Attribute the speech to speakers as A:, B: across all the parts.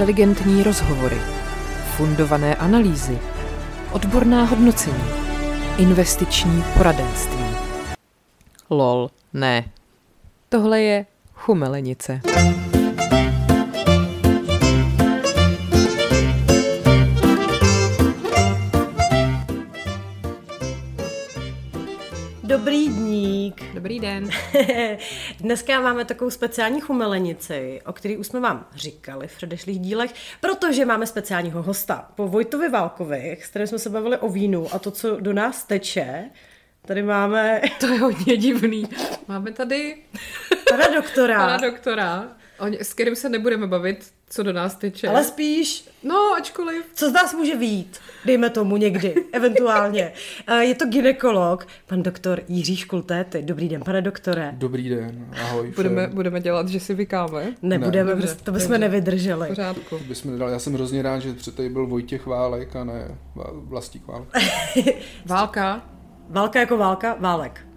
A: inteligentní rozhovory, fundované analýzy, odborná hodnocení, investiční poradenství. Lol, ne. Tohle je chumelenice.
B: Dobrý
A: den.
B: Dneska máme takovou speciální chumelenici, o který už jsme vám říkali v předešlých dílech, protože máme speciálního hosta. Po Vojtovi Válkovi, s kterým jsme se bavili o vínu a to, co do nás teče, tady máme...
A: To je hodně divný. Máme tady...
B: Pana doktora.
A: Pana doktora, s kterým se nebudeme bavit, co do nás teče.
B: Ale spíš...
A: No, ačkoliv.
B: Co z nás může výjít? Dejme tomu někdy, eventuálně. Eh, je to ginekolog, pan doktor Jiří Škultéty. Dobrý den, pane doktore.
C: Dobrý den, ahoj.
A: Budeme, budeme dělat, že si vykáme?
B: Nebudeme, ne, to bychom nevydrželi.
A: Pořádku.
C: Bychom nedali. Já jsem hrozně rád, že před tady byl Vojtěch Válek a ne Vlastík Válek.
A: Válka?
B: Válka jako válka, válek.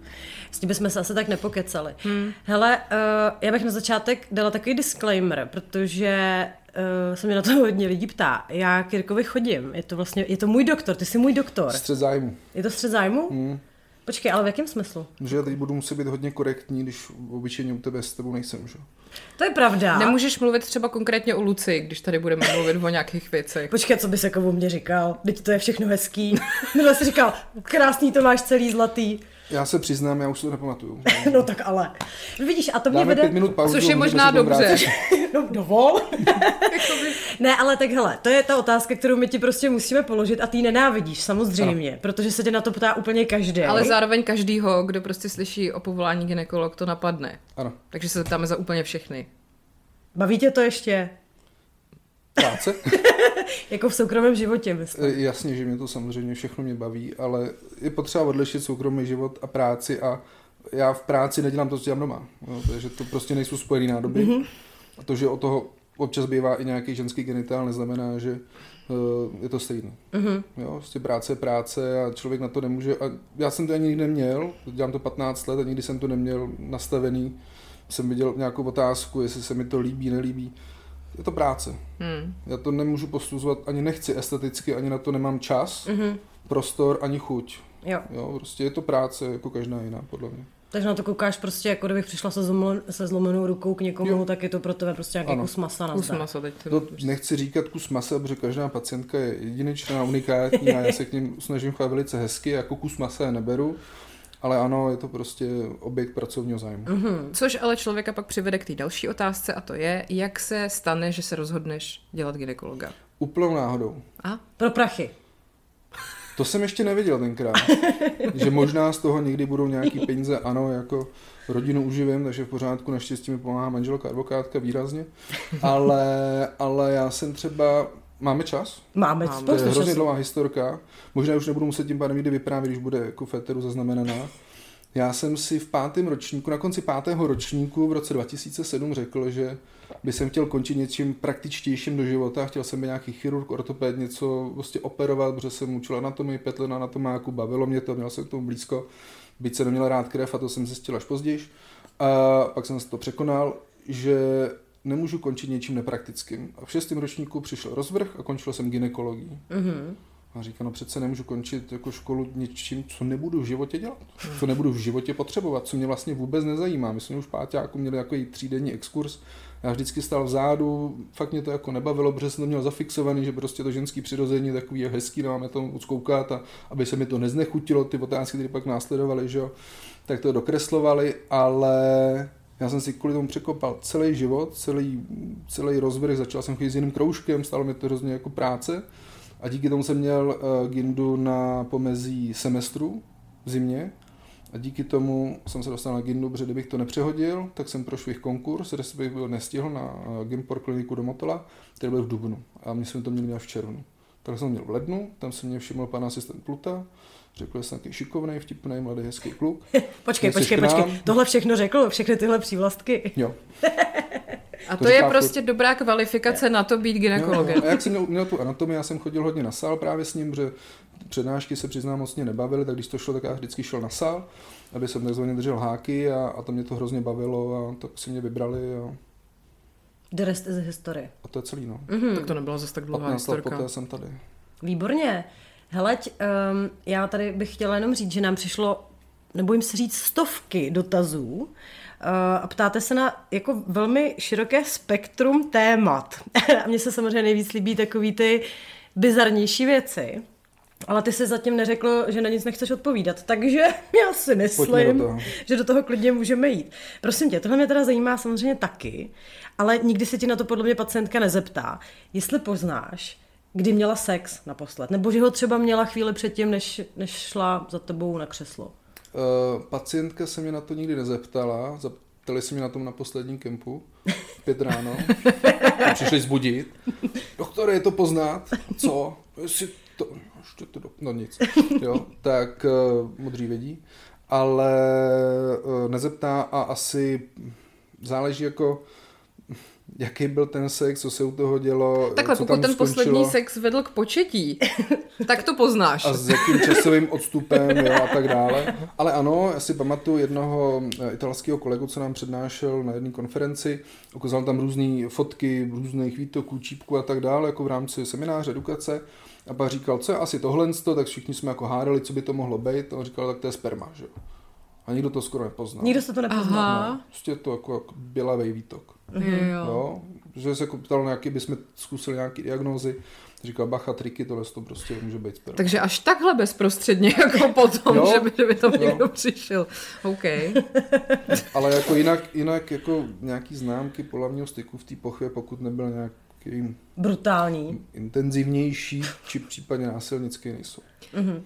B: S tím bychom se asi tak nepokecali. Hmm. Hele, uh, já bych na začátek dala takový disclaimer, protože uh, se mě na to hodně lidí ptá. Já k Jirkovi chodím, je to vlastně, je to můj doktor, ty jsi můj doktor.
C: Střed zájmu.
B: Je to střed zájmu?
C: Hmm.
B: Počkej, ale v jakém smyslu?
C: Že já teď budu muset být hodně korektní, když obyčejně u tebe s tebou nejsem, že?
B: To je pravda.
A: Nemůžeš mluvit třeba konkrétně o Luci, když tady budeme mluvit o nějakých věcech.
B: Počkej, co bys jako o mě říkal? Teď to je všechno hezký. Nebo jsi říkal, krásný to máš celý zlatý.
C: Já se přiznám, já už to nepamatuju.
B: no tak ale. Vidíš, a to mě
C: Dáme
B: vede...
C: pět minut pauzu,
A: Což je možná dobře.
B: no dovol. ne, ale tak hele, to je ta otázka, kterou my ti prostě musíme položit a ty ji nenávidíš, samozřejmě, ano. protože se tě na to ptá úplně každý.
A: Ale zároveň každýho, kdo prostě slyší o povolání ginekolog, to napadne.
C: Ano.
A: Takže se zeptáme za úplně všechny.
B: Baví tě to ještě?
C: Práce?
B: jako v soukromém životě, myslím.
C: E, jasně, že mě to samozřejmě všechno mě baví, ale je potřeba odlišit soukromý život a práci a já v práci nedělám to, co dělám doma. Jo, takže to prostě nejsou spojený nádoby. Mm-hmm. A to, že o toho občas bývá i nějaký ženský genitál, neznamená, že uh, je to stejný. Mm-hmm. Jo, prostě práce je práce a člověk na to nemůže. A já jsem to ani nikdy neměl, dělám to 15 let a nikdy jsem to neměl nastavený. Jsem viděl nějakou otázku, jestli se mi to líbí, nelíbí je to práce. Hmm. Já to nemůžu posuzovat, ani nechci esteticky, ani na to nemám čas, mm-hmm. prostor, ani chuť.
B: Jo.
C: jo. Prostě je to práce jako každá jiná, podle mě.
B: Takže na to koukáš prostě, jako kdybych přišla se, zlomlen, se zlomenou rukou k někomu, jo. tak je to pro tebe prostě nějaký kus masa na
A: Kus masa teď
C: to, prostě. Nechci říkat kus masa, protože každá pacientka je jedinečná, unikátní a já se k ním snažím chovat velice hezky, jako kus masa je neberu. Ale ano, je to prostě objekt pracovního zájmu.
A: Mm-hmm. Což ale člověka pak přivede k té další otázce a to je, jak se stane, že se rozhodneš dělat ginekologa?
C: Úplnou náhodou.
B: A? Pro prachy.
C: To jsem ještě neviděl tenkrát. že možná z toho někdy budou nějaký peníze, ano, jako rodinu uživím, takže v pořádku, naštěstí mi pomáhá manželka advokátka výrazně, ale, ale já jsem třeba Máme čas?
B: Máme,
C: Máme. To je hrozně dlouhá historka. Možná už nebudu muset tím pádem někdy vyprávět, když bude jako Féteru zaznamenaná. Já jsem si v pátém ročníku, na konci pátého ročníku v roce 2007 řekl, že by jsem chtěl končit něčím praktičtějším do života. Chtěl jsem být nějaký chirurg, ortoped, něco prostě operovat, protože jsem učil anatomii, pět let na anatomáku, bavilo mě to, měl jsem k tomu blízko, byť jsem neměl rád krev a to jsem zjistil až později. A pak jsem se to překonal, že nemůžu končit něčím nepraktickým. A v šestém ročníku přišel rozvrh a končil jsem ginekologii. Mm-hmm. A říká, no přece nemůžu končit jako školu něčím, co nebudu v životě dělat, mm. co nebudu v životě potřebovat, co mě vlastně vůbec nezajímá. My jsme už v páťáku měli takový třídenní exkurs, já vždycky stál vzadu, fakt mě to jako nebavilo, protože jsem to měl zafixovaný, že prostě to ženský přirození je takový je hezký, máme to uckoukat a aby se mi to neznechutilo, ty otázky, které pak následovaly, že jo, tak to dokreslovali, ale já jsem si kvůli tomu překopal celý život, celý, celý rozvrh, začal jsem chodit s jiným kroužkem, stalo mi to hrozně jako práce. A díky tomu jsem měl uh, gindu na pomezí semestru v zimě. A díky tomu jsem se dostal na gindu, protože kdybych to nepřehodil, tak jsem prošel jich konkurs, respektive nestihl na uh, Gimpor kliniku do Motola, který byl v Dubnu. A my jsme to měli v červnu. Tak jsem měl v lednu, tam se mě všiml pan asistent Pluta, Řekl jsem nějaký šikovný, vtipný, mladý, hezký kluk.
B: počkej, počkej, počkej. Tohle všechno řekl, všechny tyhle přívlastky.
C: Jo.
A: A to, to je říká, prostě furt... dobrá kvalifikace na to být ginekologem.
C: No, a jak jsem měl, měl tu anatomii, já jsem chodil hodně na sál právě s ním, protože přednášky se přiznám moc mě nebavily, tak když to šlo, tak já vždycky šel na sál, aby jsem takzvaně držel háky a, a to mě to hrozně bavilo a tak si mě vybrali a
B: The rest is history.
C: A to je celý, no.
A: Mm. Tak to nebyla zase tak dlouhá
C: 15 let
A: historka.
C: poté jsem tady.
B: Výborně. Heleď, um, já tady bych chtěla jenom říct, že nám přišlo, nebojím se říct, stovky dotazů uh, a ptáte se na jako velmi široké spektrum témat. a mně se samozřejmě nejvíc líbí takový ty bizarnější věci. Ale ty jsi zatím neřekl, že na nic nechceš odpovídat, takže já si myslím,
C: do toho.
B: že do toho klidně můžeme jít. Prosím tě, tohle mě teda zajímá samozřejmě taky, ale nikdy se ti na to podle mě pacientka nezeptá. Jestli poznáš, kdy měla sex naposled, nebo že ho třeba měla chvíli předtím, než, než šla za tebou na křeslo.
C: Uh, pacientka se mě na to nikdy nezeptala, zeptali se mě na tom na posledním kempu, pět ráno, a přišli zbudit. Doktore, je to poznat? Co? Jestli to, ještě to, do- no nic, jo, tak uh, modří vědí, ale uh, nezeptá a asi záleží jako, jaký byl ten sex, co se u toho dělo,
A: Takhle,
C: co
A: pokud
C: tam
A: ten
C: skončilo.
A: poslední sex vedl k početí, tak to poznáš.
C: a s jakým časovým odstupem jo, a tak dále. Ale ano, já si pamatuju jednoho eh, italského kolegu, co nám přednášel na jedné konferenci, ukázal tam různé fotky různých výtoků, čípků a tak dále, jako v rámci semináře, edukace. A pak říkal, co je asi tohle, tak všichni jsme jako hádali, co by to mohlo být. A on říkal, tak to je sperma, že jo. A nikdo to skoro nepoznal.
B: Nikdo se to nepoznal.
A: Aha.
C: No, prostě je to jako, jako bělavý výtok.
A: Jo.
C: Jo. Že se jako ptal, nějaký bychom zkusili nějaký diagnózy. Říkal, bacha, triky, tohle to prostě může být sperma.
A: Takže až takhle bezprostředně, jako potom,
C: Jo.
A: že, by, že by tam
C: Jo.
A: někdo přišel. OK.
C: Ale jako jinak, jinak jako nějaký známky pohlavního styku v té pochvě, pokud nebyl nějaký
B: Brutální.
C: intenzivnější, či případně násilnický nejsou.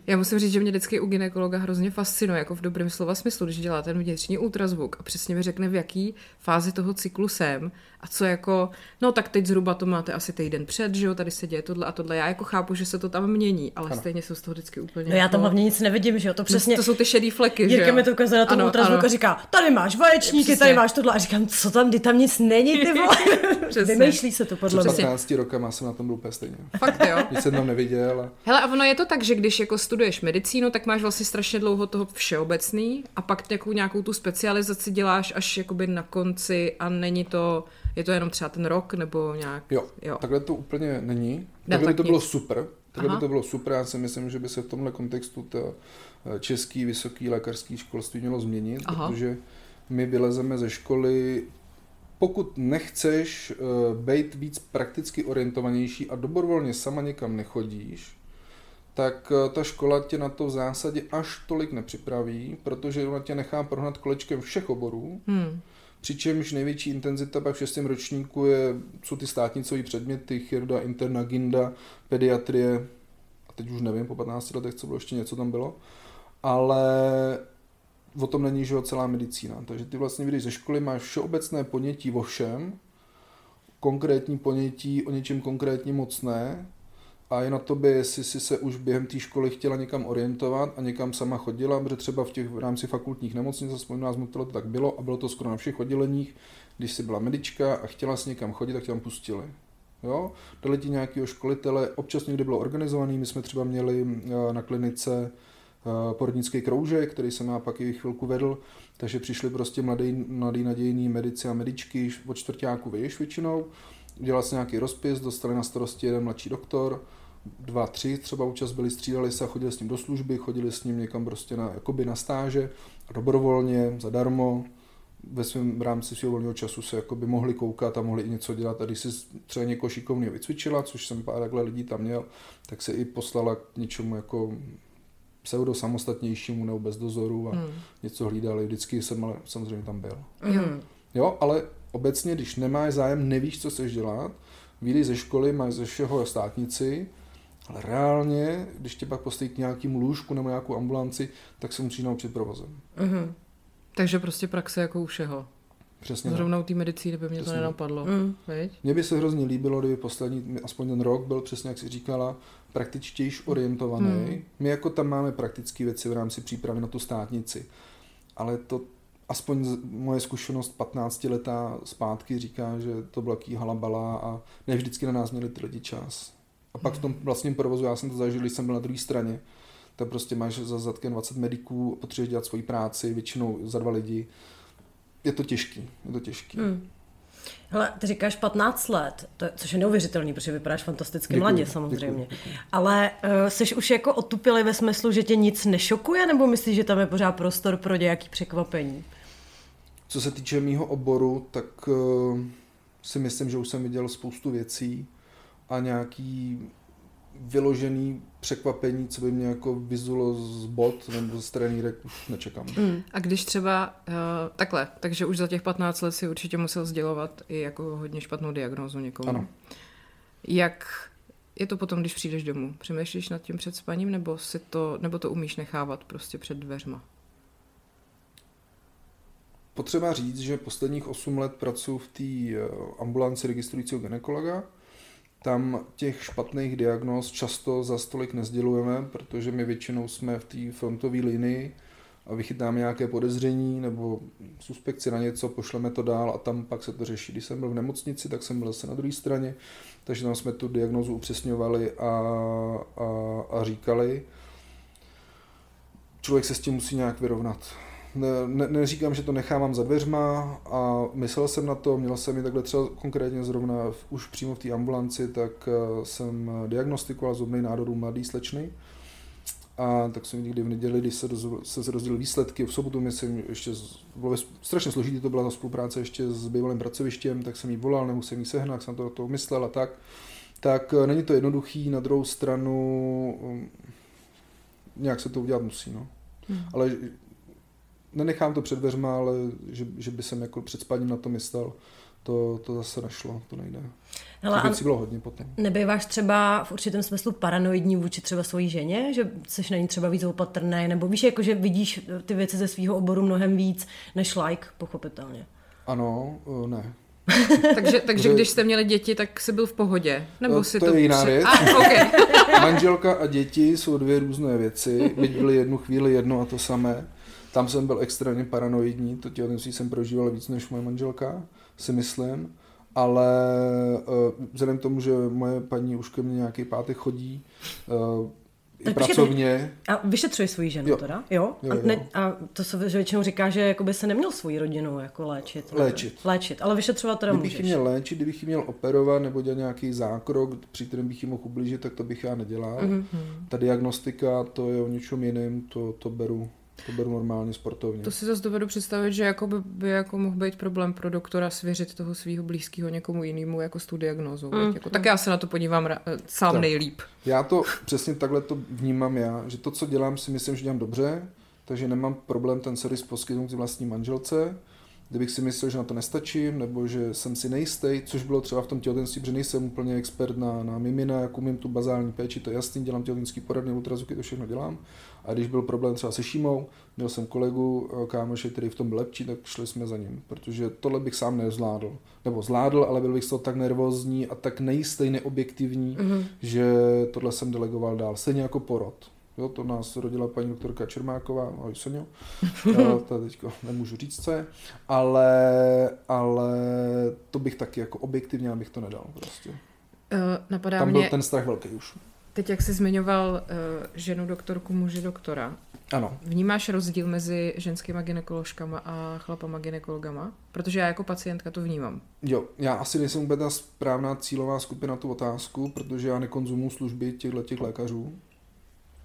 A: Já musím říct, že mě vždycky u ginekologa hrozně fascinuje, jako v dobrém slova smyslu, když dělá ten vnitřní ultrazvuk a přesně mi řekne, v jaký fázi toho cyklu jsem a co jako, no tak teď zhruba to máte asi týden před, že jo, tady se děje tohle a tohle. Já jako chápu, že se to tam mění, ale
C: Ano.
A: stejně jsem z toho vždycky úplně
B: No já tam
A: jako-
B: hlavně nic nevidím, že jo, to přesně...
A: To jsou ty šedý fleky, že
B: Jirka
A: jo?
B: mi to ukazuje na tom
A: Ano,
B: ultrazvuku
A: ano.
B: a říká, tady máš vaječníky,
A: Přesně.
B: tady máš tohle. A říkám, co tam, kdy tam nic není, ty vole.
A: Přesně.
B: Vymýšlí se to podle
C: Před
B: mě.
C: 15 rokama jsem na tom byl úplně stejně.
A: Fakt jo.
C: Nic jsem tam neviděl. A...
A: Hele, a ono je to tak, že když jako studuješ medicínu, tak máš vlastně strašně dlouho toho všeobecný a pak nějakou, nějakou tu specializaci děláš až jakoby na konci a není to, je to jenom třeba ten rok nebo nějak,
C: Jo,
A: jo.
C: takhle to úplně není.
A: Ne,
C: Takhle by
A: tak
C: to bylo
A: nic.
C: super. Takhle
A: Aha.
C: by to bylo super. Já si myslím, že by se v tomhle kontextu to eh, český vysoký lékařský školství mělo změnit,
A: Aha.
C: protože my vylezeme ze školy, pokud nechceš uh, být víc prakticky orientovanější a dobrovolně sama někam nechodíš, tak eh, ta škola tě na to v zásadě až tolik nepřipraví, protože ona tě nechá prohnat kolečkem všech oborů,
A: Hmm.
C: Přičemž největší intenzita pak v šestém ročníku je, jsou ty státnicové předměty, chirurda, interna, ginda, pediatrie, a teď už nevím po 15 letech, co bylo ještě něco tam bylo, ale o tom není, že celá medicína. Takže ty vlastně vyjdeš ze školy, máš všeobecné ponětí o všem, konkrétní ponětí o něčem konkrétním moc ne, a je na tobě, jestli si se už během té školy chtěla někam orientovat a někam sama chodila, protože třeba v těch v rámci fakultních nemocnic, aspoň nás to tak bylo a bylo to skoro na všech odděleních, když jsi byla medička a chtěla si někam chodit, tak tě tam pustili. Jo? Dali ti nějakého školitele, občas někdy bylo organizovaný, my jsme třeba měli eh, na klinice porodnický kroužek, který jsem já pak i chvilku vedl, takže přišli prostě mladý, mladý nadějný medici a medičky od čtvrtáku vyješ většinou, udělal se nějaký rozpis, dostali na starosti jeden mladší doktor, dva, tři třeba účast byli, střídali se a chodili s ním do služby, chodili s ním někam prostě na, jakoby na stáže, dobrovolně, zadarmo, ve svém rámci svého volného času se jakoby mohli koukat a mohli i něco dělat. A když si třeba někoho šikovného vycvičila, což jsem pár takhle lidí tam měl, tak se i poslala k něčemu jako pseudo samostatnějšímu nebo bez dozoru a
A: Hmm.
C: něco hlídali. Vždycky jsem ale samozřejmě tam byl.
A: Jo.
B: Mhm.
C: Jo, ale obecně, když nemáš zájem, nevíš, co chceš dělat, vyjdeš ze školy, máš ze všeho státnici, ale reálně, když tě pak postaví k nějakému lůžku nebo nějakou ambulanci, tak se musíš naučit provozem.
B: Mhm.
A: Takže prostě praxe jako u všeho.
C: Přesně tak.
A: Zrovna u té medicíny by mě to
C: Přesně.
A: nenapadlo.
B: Mhm.
A: Viď?
C: Mně by se hrozně líbilo, kdyby poslední, aspoň ten rok byl přesně, jak jsi říkala, praktičtější orientovaný.
A: Hmm.
C: My jako tam máme praktické věci v rámci přípravy na tu státnici, ale to aspoň z, moje zkušenost 15 letá zpátky říká, že to bylo jaký halabala a ne vždycky na nás měli ty lidi čas. A pak v tom vlastním provozu, já jsem to zažil, když jsem byl na druhé straně, tak prostě máš za zadkem 20 mediků, potřebuješ dělat svoji práci, většinou za dva lidi. Je to těžký, je to těžký.
B: Mhm. Hele, ty říkáš 15 let, to, je- což je neuvěřitelný, protože vypadáš fantasticky
C: Děkuju,
B: mladě samozřejmě.
C: děkuju.
B: Ale uh, jsi už jako otupilý ve smyslu, že tě nic nešokuje, nebo myslíš, že tam je pořád prostor pro nějaký překvapení?
C: Co se týče mýho oboru, tak uh, si myslím, že už jsem viděl spoustu věcí a nějaký vyložený překvapení, co by mě jako vyzulo z bod nebo z trenýrek, už nečekám.
B: Mm.
A: A když třeba uh, takhle, takže už za těch 15 let si určitě musel sdělovat i jako hodně špatnou diagnózu někomu.
C: Ano.
A: Jak je to potom, když přijdeš domů? Přemýšlíš nad tím před spaním, nebo, si to, nebo to umíš nechávat prostě před dveřma?
C: Potřeba říct, že posledních 8 let pracuji v té eh, ambulanci registrujícího ginekologa. Tam těch špatných diagnóz často za stolik nezdělujeme, protože my většinou jsme v té frontové linii a vychytáme nějaké podezření nebo suspekci na něco, pošleme to dál a tam pak se to řeší. Když jsem byl v nemocnici, tak jsem byl zase na druhé straně, takže tam jsme tu diagnózu upřesňovali a, a, a říkali. Člověk se s tím musí nějak vyrovnat. Ne, ne, neříkám, že to nechávám za dveřma a myslel jsem na to, měl jsem ji takhle třeba konkrétně zrovna v, už přímo v té ambulanci, tak uh, jsem diagnostikoval zubný nádor u mladý slečny. A tak jsem někdy v neděli, když se, dozv, se rozdělil výsledky, v sobotu mi jsem ještě, z- bylo strašně složitý, to byla ta spolupráce ještě s bývalým pracovištěm, tak jsem jí volal, nemusel jsem jí sehnat, jak jsem to, to myslel a tak. Tak eh, není to jednoduchý, na druhou stranu um, nějak se to udělat musí, no.
A: Hmm.
C: Ale nenechám to před dveřma, ale že, že by jsem jako před spaním na to myslel, to, to zase nešlo, to nejde.
B: Hele,
C: Těch věcí bylo hodně potom.
B: nebýváš třeba v určitém smyslu paranoidní vůči třeba svojí ženě, že jsi na ní třeba víc opatrný, nebo víš, jako že vidíš ty věci ze svého oboru mnohem víc než like, pochopitelně.
C: Ano, eh, ne.
A: Takže, takže
C: Že-
A: když jste měli děti, tak jsi byl v pohodě? Nebo
C: No,
A: si
C: to je jiná věc.
A: A, okay.
C: Manželka a děti jsou dvě různé věci, byť byly jednu chvíli jedno a to samé. Tam jsem byl extrémně paranoidní, to těhotenství jsem prožíval víc než moje manželka, si myslím. Ale uh, vzhledem k tomu, že moje paní už ke mně nějaký pátek chodí, uh,
B: Tak počkej,
C: pracovně,
B: A vyšetřuješ svoji ženu
C: Jo.
B: teda? Jo?
C: Jo,
B: a,
C: jo.
B: ne, a to se že většinou říká, že jakoby se neměl svoji rodinu jako léčit. ne?
C: Léčit.
B: Léčit, ale vyšetřovat teda
C: kdybych
B: můžeš.
C: měl léčit, kdybych měl operovat nebo dělat nějaký zákrok, při kterém bych ji mohl ublížit, tak to bych já nedělal.
B: Mhm.
C: Ta diagnostika, to je o něčem jiném, to, to beru to beru normálně sportovně.
A: To si zase dovedu představit, že jako by, by jako mohl být problém pro doktora svěřit toho svého blízkého někomu jinému jako s tou diagnózou.
B: Mm.
A: Mm. Jako, tak já se na to podívám ra- eh, sám
C: Tak.
A: nejlíp.
C: Já to přesně takhle to vnímám já, že to, co dělám, si myslím, že dělám dobře, takže nemám problém ten servis poskytnout vlastní manželce. Kdybych si myslel, že na to nestačím, nebo že jsem si nejistý, což bylo třeba v tom těhotenství, protože nejsem úplně expert na, na mimina, jak umím tu bazální péči, to je jasný, dělám těhotenský poradny, ultrazvuky, to všechno dělám. A když byl problém třeba se Šímou, měl jsem kolegu, eh, kámoše, který v tom byl lepší, tak šli jsme za ním, protože tohle bych sám nezvládl. Nebo zvládl, ale byl bych z toho tak nervózní a tak nejistý, neobjektivní,
B: Mhm.
C: že tohle jsem delegoval dál. Stejně jako porod. Jo, to nás rodila paní doktorka Čermáková, ahoj Sonio, Jo, to teďko nemůžu říct, co je, ale, ale to bych taky jako objektivně bych to nedal prostě.
A: Uh, napadá
C: Tam
A: mě,
C: byl ten strach velký už.
A: teď jak jsi zmiňoval uh, ženu doktorku, muže doktora,
C: Ano,
A: vnímáš rozdíl mezi ženskýma ginekoložkama a chlapama ginekologama? Protože já jako pacientka to vnímám.
C: jo, já asi nejsem úplně ta správná cílová skupina na tu otázku, protože já nekonzumuji služby těchto těch lékařů.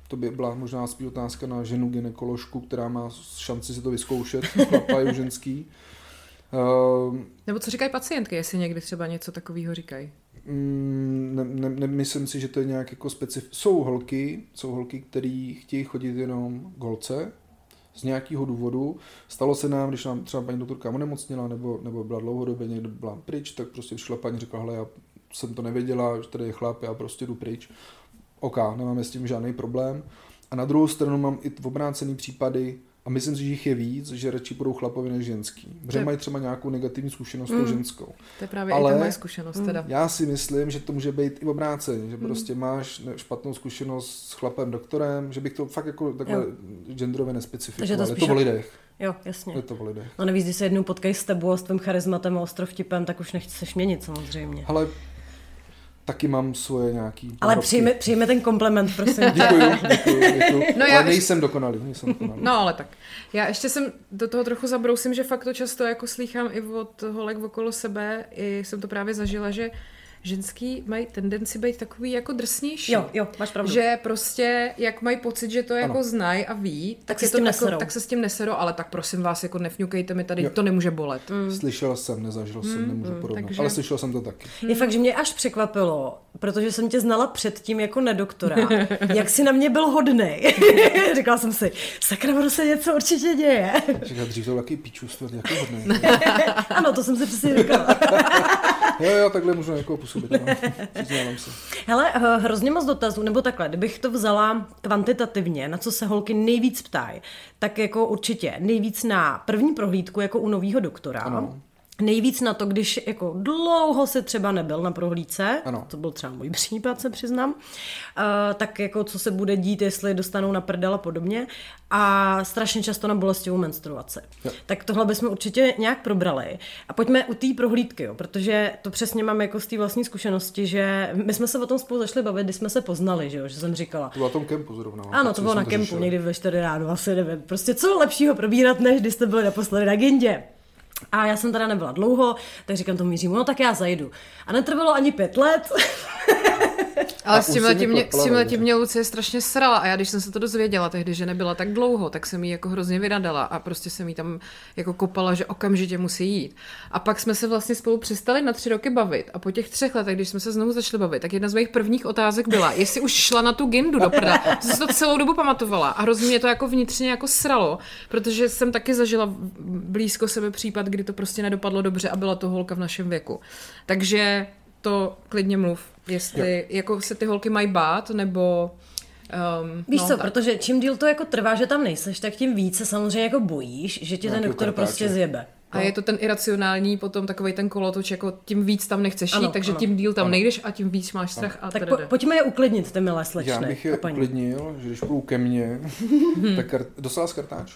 C: To by byla možná spíš otázka na ženu ginekoložku, která má šanci si to vyzkoušet, chlapa je ženský. Ehm,
A: Nebo co říkají pacientky, jestli někdy třeba něco takového říkají?
C: Mm, ne, ne, nemyslím si, že to je nějak jako specif... Jsou holky, jsou holky, které chtějí chodit jenom k holce z nějakého důvodu. Stalo se nám, když nám třeba paní doktorka onemocnila nebo, nebo byla dlouhodobě někde byla pryč, tak prostě přišla paní řekla, hele, já jsem to nevěděla, že tady je chlap, já prostě jdu pryč. OK, nemáme s tím žádný problém. A na druhou stranu mám i v obrácený případy, a myslím si, že jich je víc, že radši budou chlapovi než ženský. Protože mají třeba nějakou negativní zkušenost tou
A: Mm.
C: ženskou.
A: To je právě
C: Ale-
A: i ta moje zkušenost
B: Mm.
A: teda.
C: Já si myslím, že to může být i obráceně, že
A: Hmm.
C: prostě máš špatnou zkušenost s chlapem doktorem, že bych to fakt jako takhle
B: Jo.
C: genderově
B: Takže
C: nespecifikoval.
B: to
C: Je
B: spíš
C: to o
B: jako-
C: lidech.
B: Jo, jasně.
C: Je to o lidech.
B: No nevíš, když se jednou potkají s tebou a s tvým charizmatem a ostrovtipem, tak už nechceš měnit samozřejmě.
C: Ale taky mám svoje nějaký...
B: Ale přijme, přijme ten kompliment, prosím.
C: Děkuju, děkuju, děkuju.
A: No já
C: ale
A: ještě-
C: nejsem dokonalý, nejsem dokonalý.
A: No ale tak. Já ještě jsem do toho trochu zabrousím, že fakt to často jako slýchám i od holek okolo sebe, i jsem to právě zažila, že ženský mají tendenci být takový jako drsnější.
B: Jo, jo, máš pravdu.
A: Že prostě, jak mají pocit, že to jako
C: Ano.
A: znají a ví, tak,
B: se
A: je
B: s
A: to
B: tím
A: jako,
B: neserou.
A: tak se s tím neserou, ale tak prosím vás, jako nefňukejte mi tady,
C: Jo.
A: to nemůže bolet.
C: Slyšel jsem, nezažil jsem, nemůžu porovnat,
A: takže-
C: ale slyšel jsem to taky.
B: Je fakt, že mě až překvapilo, protože jsem tě znala předtím jako nedoktora, jak jsi na mě byl hodnej. Říkala jsem si, sakra, budu se něco určitě děje.
C: Říkal, dřív to byl jaký pičůstvo, jaký hodný.
B: ano, to jsem si přesně říkala.
C: Jo, jo, takhle můžu někoho působit, ano. Přiznávám se.
B: Hele, eh, hrozně moc dotazů, nebo takhle, kdybych to vzala kvantitativně, na co se holky nejvíc ptají, tak jako určitě nejvíc na první prohlídku jako u nového doktora.
C: Ano.
B: Nejvíc na to, když jako dlouho se třeba nebyl na prohlídce,
C: Ano.
B: to byl třeba můj případ, se přiznám, uh, tak jako co se bude dít, jestli dostanou na prdel a podobně. A strašně často na bolestivou menstruaci.
C: Jo.
B: Tak tohle bychom určitě nějak probrali. A pojďme u té prohlídky, jo, protože to přesně mám jako z té vlastní zkušenosti, že my jsme se o tom spolu zašli bavit, když jsme se poznali, že, jo, že jsem říkala.
C: To bylo na tom kempu zrovna.
B: Ano,
C: tak
B: to bylo na kempu,
C: řešili.
B: někdy ve 4 ráno, asi nevím. Prostě co lepšího probírat, než když jste byli naposledy na Gindě. A já jsem teda nebyla dlouho, tak říkám tomu Jiřímu, no tak já zajdu. A netrvalo ani pět let.
A: Ale s
C: už
A: tím mě, s tím letím
C: že?
A: mě Lucie strašně srala a já když jsem se to dozvěděla tehdy, že nebyla tak dlouho, tak jsem jí jako hrozně vynadala a prostě jsem jí tam jako kopala, že okamžitě musí jít. A pak jsme se vlastně spolu přestali na tři roky bavit a po těch třech letech, když jsme se znovu začali bavit, tak jedna z mých prvních otázek byla, jestli už šla na tu gindu do prda. To jsem si to celou dobu pamatovala a hrozně mě to jako vnitřně jako sralo, protože jsem taky zažila blízko sebe případ, kdy to prostě nedopadlo dobře a byla to holka v našem věku. Takže to klidně mluv, jestli jako se ty holky mají bát, nebo... Um,
B: Víš
A: no,
B: co,
A: tak-
B: protože čím díl to jako trvá, že tam nejseš, tak tím víc se samozřejmě jako bojíš, že tě ten
C: Nějakého
B: doktor
C: kartáče.
B: prostě zjebe.
A: A je to ten iracionální, potom takový ten kolotoč, jako tím víc tam nechceš
B: Ano,
A: jít, takže
B: ano.
A: tím díl tam nejdeš a tím víc máš strach a
B: Tak po, pojďme je uklidnit, ty milé slečny.
C: Já bych je uklidnil, že když půjdou ke mně,
B: Hmm.
C: tak kar... dostala jsi kartáč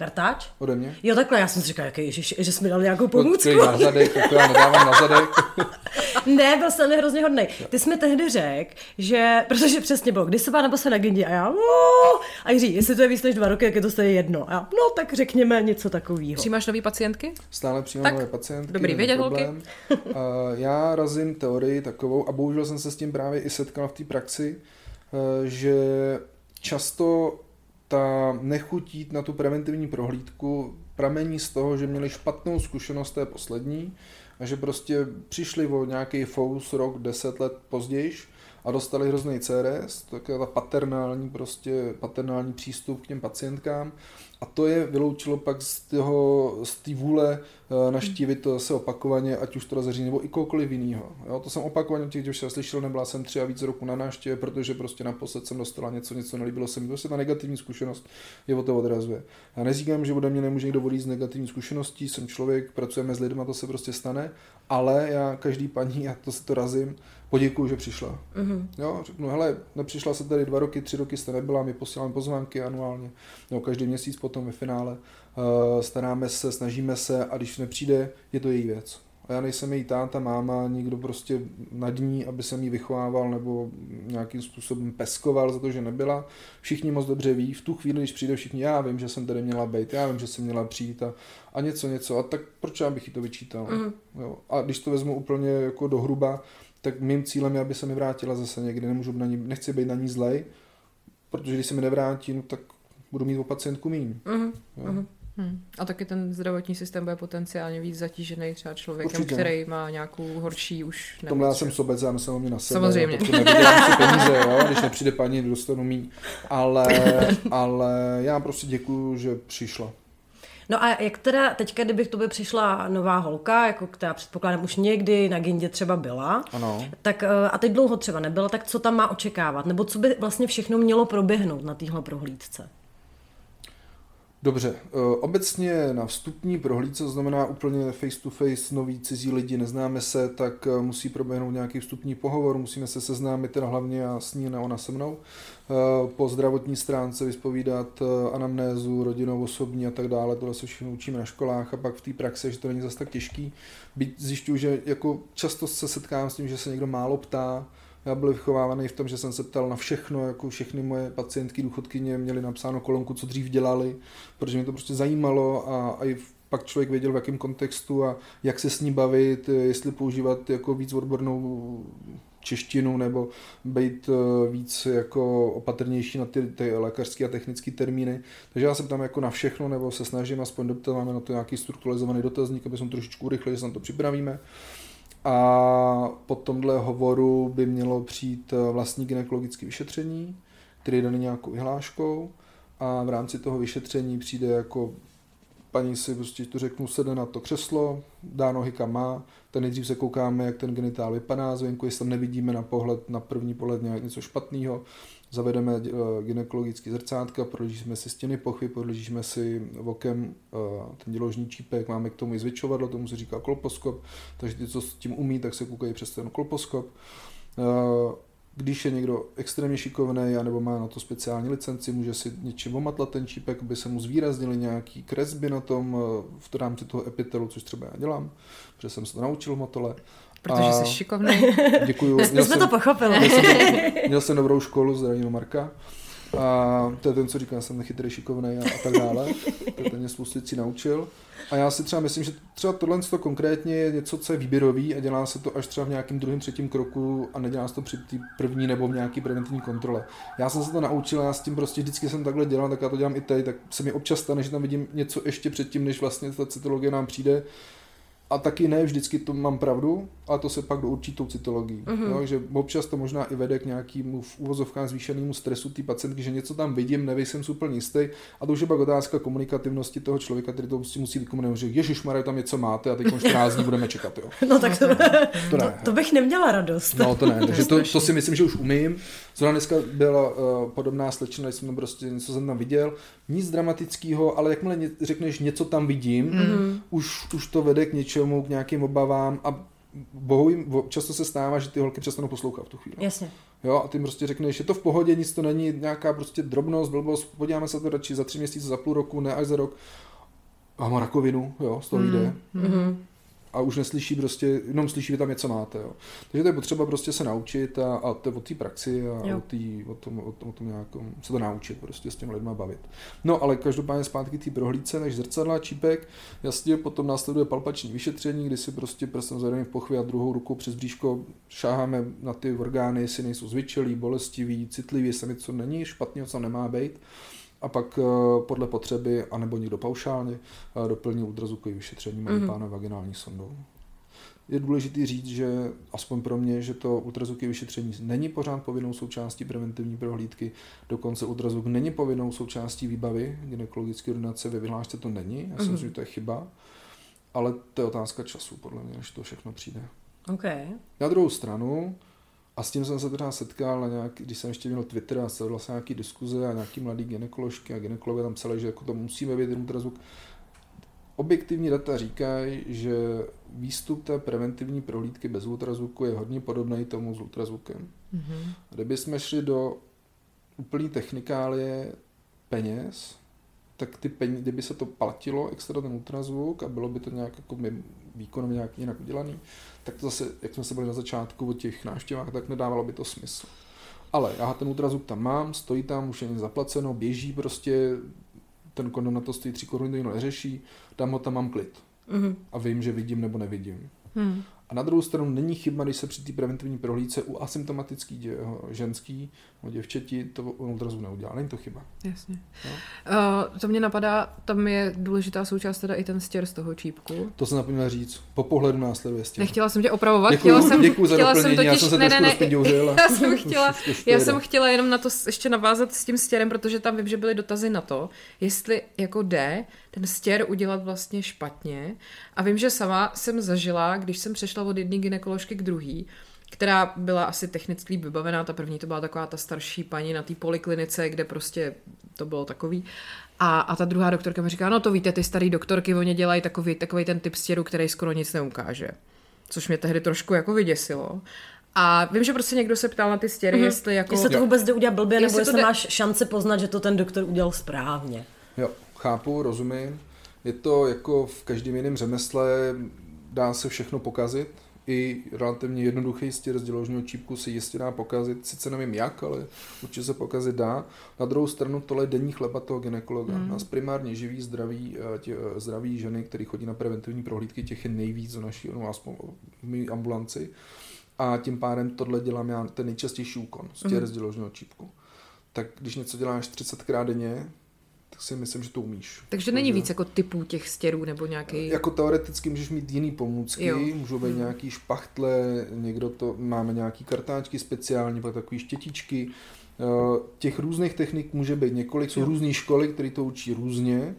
B: Kartáč?
C: ode mě?
B: Jo, takhle, já jsem si říkala, jaký, ježiš, že jsi mi dal nějakou pomůcku.
C: na zadek, tak to já nedávám na zadek.
B: Ne, byl jsem hrozně hodnej. Ty jsi mi tehdy řekl, že, protože přesně bylo, když se nebo se na Gindi a já, "No." a Jiří, jestli to je víc než dva roky, jak je to stejně jedno. A já, no tak řekněme něco takového.
A: Přijímáš nový pacientky?
C: Stále přijímám
A: Tak,
C: nové pacientky.
A: dobrý vědět,
C: problém. Uh, já razím teorii takovou, a bohužel jsem se s tím právě i setkal v té praxi, uh, že často ta nechuť na tu preventivní prohlídku pramení z toho, že měli špatnou zkušenost té poslední a že prostě přišli o nějaký fous rok, deset let později a dostali hrozný CRS, taková ta paternální, prostě paternální přístup k těm pacientkám a to je vyloučilo pak z toho, z té vůle eh, naštívit to zase opakovaně, ať už to rozhoří, nebo i kohokoliv jiného. To jsem opakovaně těch děvčat slyšel, nebyla jsem tři a víc roku na návštěvě, protože prostě naposled jsem dostala něco, něco nelíbilo se mi. Prostě ta negativní zkušenost je o to odrazuje. Já neříkám, že ode mě nemůže někdo odjít z negativní zkušeností, jsem člověk, pracujeme s lidmi, to se prostě stane, ale já každý paní, já to si to razím, poděkuju, že přišla. Mm-hmm. Jo, řeknu, hele, nepřišla se tady dva roky, tři roky jste nebyla, my posíláme pozvánky anuálně, no, každý měsíc potom ve finále, uh, staráme se, snažíme se a když nepřijde, je to její věc. A já nejsem její táta, máma, nikdo prostě nad ní, aby jsem jí vychovával nebo nějakým způsobem peskoval za to, že nebyla. Všichni moc dobře ví, v tu chvíli, když přijde všichni, já vím, že jsem tady měla být, já vím, že jsem měla přijít a, a něco, něco. A tak proč já bych jí to vyčítal? Mm. Jo. A když to vezmu úplně jako do hruba, tak mým cílem je, aby se mi vrátila zase někdy. Nemůžu na ní, nechci být na ní zlej, protože když se mi nevrátí, no, tak budu mít o pacientku míň.
B: Mhm.
C: Jo.
A: Hmm. A taky ten zdravotní systém bude potenciálně víc zatížený třeba člověkem,
C: Určitě.
A: který má nějakou horší už
C: V tomhle já
A: nemoc,
C: jsem sobec, já myslím hlavně na sebe.
A: Samozřejmě.
C: Nevydělám si peníze, jo? když nepřijde paní, dostanu míň. Ale, ale já prostě děkuju, že přišla.
B: No a jak teda teďka, kdybych tobě přišla nová holka, jako která předpokládám už někdy na Gindě třeba byla,
C: Ano.
B: tak eh, a teď dlouho třeba nebyla, tak co tam má očekávat? Nebo co by vlastně všechno mělo proběhnout na téhle prohlídce?
C: Dobře, eh, obecně na vstupní prohlídce, to znamená úplně face to face, noví cizí lidi, neznáme se, tak eh, musí proběhnout nějaký vstupní pohovor, musíme se seznámit teda hlavně já s ní, ne ona se mnou, eh, po zdravotní stránce vyspovídat anamnézu, rodinou, osobní a tak dále, tohle se všechno učíme na školách a pak v té praxi, že to není zase tak těžký. Byť zjišťuju, že jako často se setkám s tím, že se někdo málo ptá, já byl vychovávaný v tom, že jsem se ptal na všechno, jako všechny moje pacientky, důchodkyně měly napsáno kolonku, co dřív dělali, protože mě to prostě zajímalo a, a i pak člověk věděl v jakém kontextu a jak se s ní bavit, jestli používat jako víc odbornou češtinu nebo být eh, víc jako opatrnější na ty, ty lékařské a technické termíny. Takže já se tam jako na všechno, nebo se snažím aspoň doptat, máme na to nějaký strukturalizovaný dotazník, aby jsme trošičku urychlili, že se na to připravíme. A po tomhle hovoru by mělo přijít eh, vlastní gynekologické vyšetření, který je daný nějakou vyhláškou. A v rámci toho vyšetření přijde jako paní si prostě to řeknu, sedne na to křeslo, dá nohy kam má, tak nejdřív se koukáme, jak ten genitál vypadá zvenku, jestli tam nevidíme na pohled, na první pohled nějak něco špatného, zavedeme uh, gynekologický zrcátka, prohlížíme si stěny pochvy, prohlížíme si okem uh, ten děložní čípek, máme k tomu i zvětšovadlo, tomu se říká kolposkop, takže ty, co s tím umí, tak se koukají přes ten kolposkop. Uh, když je někdo extrémně šikovný nebo má na to speciální licenci, může si něčím omatlat ten čípek, aby se mu zvýraznili nějaký kresby na tom v rámci toho epitelu, což třeba já dělám, protože jsem se to naučil v motole.
A: Protože a... jsi šikovný.
C: Děkuju.
B: My jsme jsem, to pochopili.
C: Měl jsem, měl jsem dobrou školu, zdravím Marka. A to je ten, co říká, jsem nechytrý, šikovný a, a tak dále. To ten mě spoustu věcí naučil. A já si třeba myslím, že třeba tohle to konkrétně je něco, co je výběrový a dělá se to až třeba v nějakém druhém, třetím kroku a nedělá se to při té první nebo v nějaký preventivní kontrole. Já jsem se to naučil, já s tím prostě vždycky jsem takhle dělal, tak já to dělám i teď, tak se mi občas stane, že tam vidím něco ještě předtím, než vlastně ta cytologie nám přijde, a taky ne vždycky to mám pravdu, ale to se pak do určitou cytologii. Mm-hmm. Jo, že občas to možná i vede k nějakému v úvozovkách zvýšenému stresu té pacientky, že něco tam vidím, nevím, jsem úplně jistý. A to už je pak otázka komunikativnosti toho člověka, který to musí, musí vykomunikovat, že Ježíš Maria, tam něco máte a teď 14 dní budeme čekat. Jo.
B: No tak to, to, ne. to, to bych neměla radost.
C: No to ne, takže to, to si myslím, že už umím. Zrovna dneska byla uh, podobná slečna, jsem prostě něco jsem tam viděl, nic dramatického, ale jakmile ně, řekneš něco tam vidím, mm-hmm. už, už to vede k něčemu, k nějakým obavám a bohu často se stává, že ty holky přestanou poslouchat v tu chvíli.
B: Jasně.
C: Jo, a ty prostě řekneš, že to v pohodě, nic to není, nějaká prostě drobnost, blbost, podíváme se to radši za tři měsíce, za půl roku, ne až za rok. A mám rakovinu, jo, z toho mm. jde. Mm-hmm a už neslyší prostě, jenom slyší, že tam něco máte. Jo. Takže to je potřeba prostě se naučit a, a to od té praxi a o, tý, o, tom, o, tom, o tom nějakom, se to naučit, prostě s těmi lidmi bavit. No ale každopádně zpátky té prohlídce, než zrcadla, čípek, jasně, potom následuje palpační vyšetření, kdy si prostě prstem zvedeme v pochvě a druhou ruku přes bříško šáháme na ty orgány, jestli nejsou zvyčelí, bolestivý, citlivý, jestli něco není špatného, co nemá být a pak eh, podle potřeby, anebo někdo paušálně, eh, doplní ultrazvukový vyšetření mm-hmm. pána vaginální sondou. Je důležité říct, že aspoň pro mě, že to ultrazvukové vyšetření není pořád povinnou součástí preventivní prohlídky, dokonce ultrazvuk není povinnou součástí výbavy gynekologické ordinace, ve vyhlášce to není, já si mm-hmm. myslím, že to je chyba, ale to je otázka času, podle mě, než to všechno přijde.
B: Okay.
C: Na druhou stranu, a s tím jsem se teda setkal, na nějak, když jsem ještě měl Twitter a sledoval jsem nějaký diskuze a nějaký mladý ginekoložky a ginekologové tam psali, že jako to musíme vědět ultrazvuk. Objektivní data říkají, že výstup té preventivní prohlídky bez ultrazvuku je hodně podobný tomu s ultrazvukem. Mm-hmm. Kdyby jsme šli do úplný technikálie peněz, tak ty peníze, kdyby se to platilo extra ten ultrazvuk a bylo by to nějak jako výkonově nějak jinak udělaný, tak to zase, jak jsme se byli na začátku o těch návštěvách, tak nedávalo by to smysl. Ale já ten ultrazvuk tam mám, stojí tam, už je zaplaceno, běží prostě, ten kondom na to stojí 3 koruny, to neřeší, dám ho tam, mám klid. Mm-hmm. A vím, že vidím nebo nevidím. Mm. A na druhou stranu není chyba, když se při té preventivní prohlídce u asymptomatický dě, ženský o děvčeti to ultrazvuk neudělá. Není to chyba.
A: Jasně. No? Uh, to mě napadá, tam je důležitá součást teda i ten stěr z toho čípku.
C: To jsem zapomněl říct. Po pohledu následuje stěr.
A: Nechtěla jsem tě opravovat.
C: Děkuju,
A: chtěla jsem,
C: děkuju za chtěla jsem totiž, já jsem se ne, ne, ne,
A: já jsem chtěla, já jsem chtěla jenom na to ještě navázat s tím stěrem, protože tam vím, že byly dotazy na to, jestli jako jde ten stěr udělat vlastně špatně. A vím, že sama jsem zažila, když jsem přešla od jedné ginekoložky k druhý, která byla asi technicky vybavená. Ta první to byla taková ta starší paní na té poliklinice, kde prostě to bylo takový. A, a ta druhá doktorka mi říká, no to víte, ty starý doktorky, oni dělají takový, takový ten typ stěru, který skoro nic neukáže. Což mě tehdy trošku jako vyděsilo. A vím, že prostě někdo se ptal na ty stěry, mm-hmm. jestli jako...
B: Jestli to vůbec jde udělat blbě, nebo jestli jde... máš šance poznat, že to ten doktor udělal správně.
C: Jo, chápu, rozumím. Je to jako v každém jiném řemesle, dá se všechno pokazit, i relativně jednoduchý stěr z děložního čípku se jistě dá pokazit, sice nevím jak, ale určitě se pokazit dá. Na druhou stranu tohle je denní chleba toho ginekologa. Mm. Nás primárně živí zdraví, eh, tě, eh, zdraví ženy, které chodí na preventivní prohlídky, těch je nejvíc v naší no, aspoň v mý ambulanci. A tím pádem tohle dělám já ten nejčastější úkon, stěr mm. z děložního čípku. Tak když něco děláš 30krát denně, tak si myslím, že to umíš.
A: Takže není víc jako typů těch stěrů nebo nějaký...
C: Jako teoreticky můžeš mít jiný pomůcky, jo. můžou být hmm. nějaký špachtle, někdo to, máme nějaký kartáčky speciální, pak takový štětičky. Eh, těch různých technik může být několik, jsou různé školy, které to učí různě,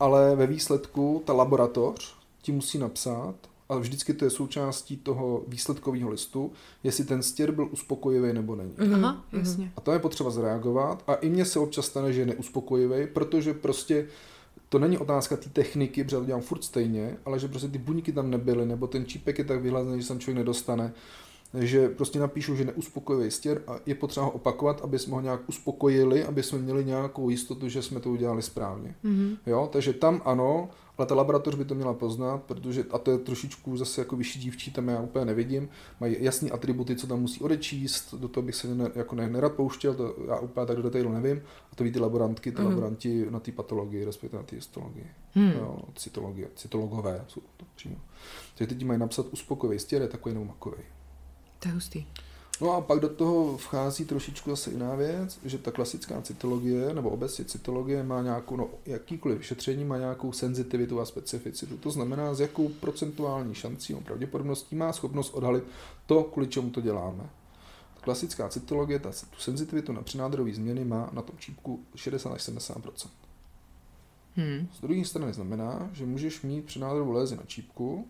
C: ale ve výsledku ta laboratoř ti musí napsat, ale vždycky to je součástí toho výsledkového listu, jestli ten stěr byl uspokojivý nebo není.
A: Mhm, Aha, mhm. jasně.
C: A to je potřeba zareagovat a i mně se občas stane, že je neuspokojivý, protože prostě to není otázka té techniky, protože to dělám furt stejně, ale že prostě ty buňky tam nebyly, nebo ten čípek je tak vyhlazený, že sem člověk nedostane že prostě napíšu, že neuspokojivý stěr a je potřeba ho opakovat, aby jsme ho nějak uspokojili, aby jsme měli nějakou jistotu, že jsme to udělali správně. Mm-hmm. Jo, takže tam ano, ale ta laboratoř by to měla poznat, protože, a to je trošičku zase jako vyšší dívčí, tam já úplně nevidím, mají jasné atributy, co tam musí odečíst, do toho bych se ne, jako ne, nerad pouštěl, to já úplně tak do detailu nevím, a to ví ty laborantky, ty mm. laboranti na té patologii, respektive na té histologii, mm. jo, cytologie, cytologové jsou to přímo. Takže teď mají napsat uspokojivý stěr, je takový nebo makový.
A: To je hustý.
C: No a pak do toho vchází trošičku zase jiná věc, že ta klasická cytologie, nebo obecně cytologie má nějakou, no jakýkoliv vyšetření má nějakou senzitivitu a specificitu. To znamená, s jakou procentuální šancí, no, pravděpodobností má schopnost odhalit to, kvůli čemu to děláme. Klasická cytologie, ta, tu senzitivitu na přenádorové změny má na tom čípku 60 až 70 hmm. Z druhé strany znamená, že můžeš mít přenádorovou lézi na čípku,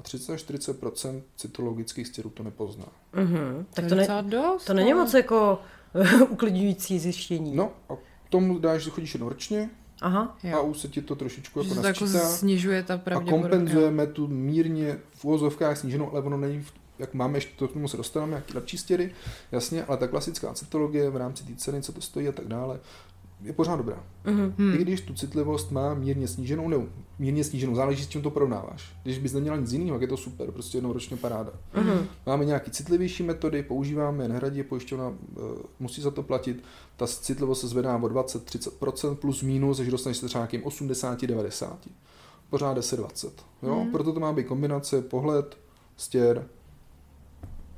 C: a 30 až 40% cytologických stěrů to nepozná.
B: Mm-hmm. Tak to, ne, dost, to není no. moc jako uklidňující zjištění.
C: No a tomu dáš, že chodíš ročně
B: Aha,
C: jo. a už se ti to trošičku jako
A: nasčítá. Jako snižuje ta
C: A kompenzujeme tu mírně v úvozovkách sníženou, ale ono není v, jak máme, ještě to k tomu se dostaneme, jaký lepší stěry, jasně, ale ta klasická cytologie v rámci té ceny, co to stojí a tak dále, je pořád dobrá. Mm-hmm. I když tu citlivost má mírně sníženou, nebo mírně sníženou, záleží s čím to porovnáváš. Když bys neměla nic jiného, tak je to super, prostě jednou ročně paráda. Mm-hmm. Máme nějaké citlivější metody, používáme, nehradí pojišťovna, uh, musí za to platit. Ta citlivost se zvedá o 20-30% plus minus, až dostaneš se třeba nějakým 80-90. Pořád 10-20. Jo? Mm-hmm. Proto to má být kombinace pohled, stěr,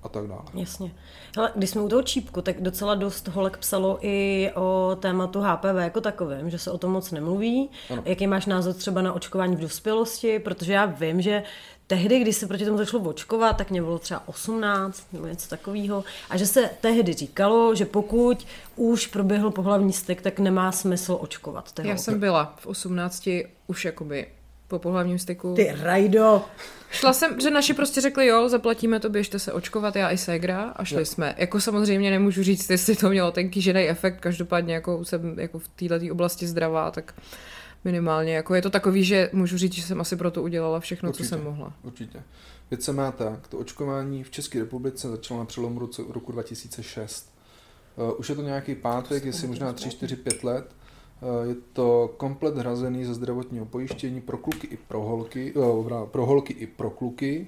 C: a tak dále.
B: Jasně. Ale když jsme u toho čípku, tak docela dost holek psalo i o tématu HPV jako takovém, že se o tom moc nemluví. Ano. Jaký máš názor třeba na očkování v dospělosti? Protože já vím, že tehdy, když se proti tomu začalo očkovat, tak mě bylo třeba 18 nebo něco takového. A že se tehdy říkalo, že pokud už proběhl pohlavní styk, tak nemá smysl očkovat.
A: Já jsem byla v 18 už jakoby po pohlavním styku.
B: Ty rajdo!
A: Šla jsem, že naši prostě řekli, jo, zaplatíme to, běžte se očkovat, já i Segra a šli jo. jsme. Jako samozřejmě nemůžu říct, jestli to mělo ten kýžený efekt, každopádně jako jsem jako v této oblasti zdravá, tak minimálně. Jako je to takový, že můžu říct, že jsem asi pro to udělala všechno, určitě, co jsem mohla.
C: Určitě. Věc se má tak, to očkování v České republice začalo na přelomu roku 2006. Uh, eh, už je to nějaký pátek, jestli možná 3, 4, 5 let je to komplet hrazený ze zdravotního pojištění pro kluky i pro holky, eh, pro holky i pro kluky.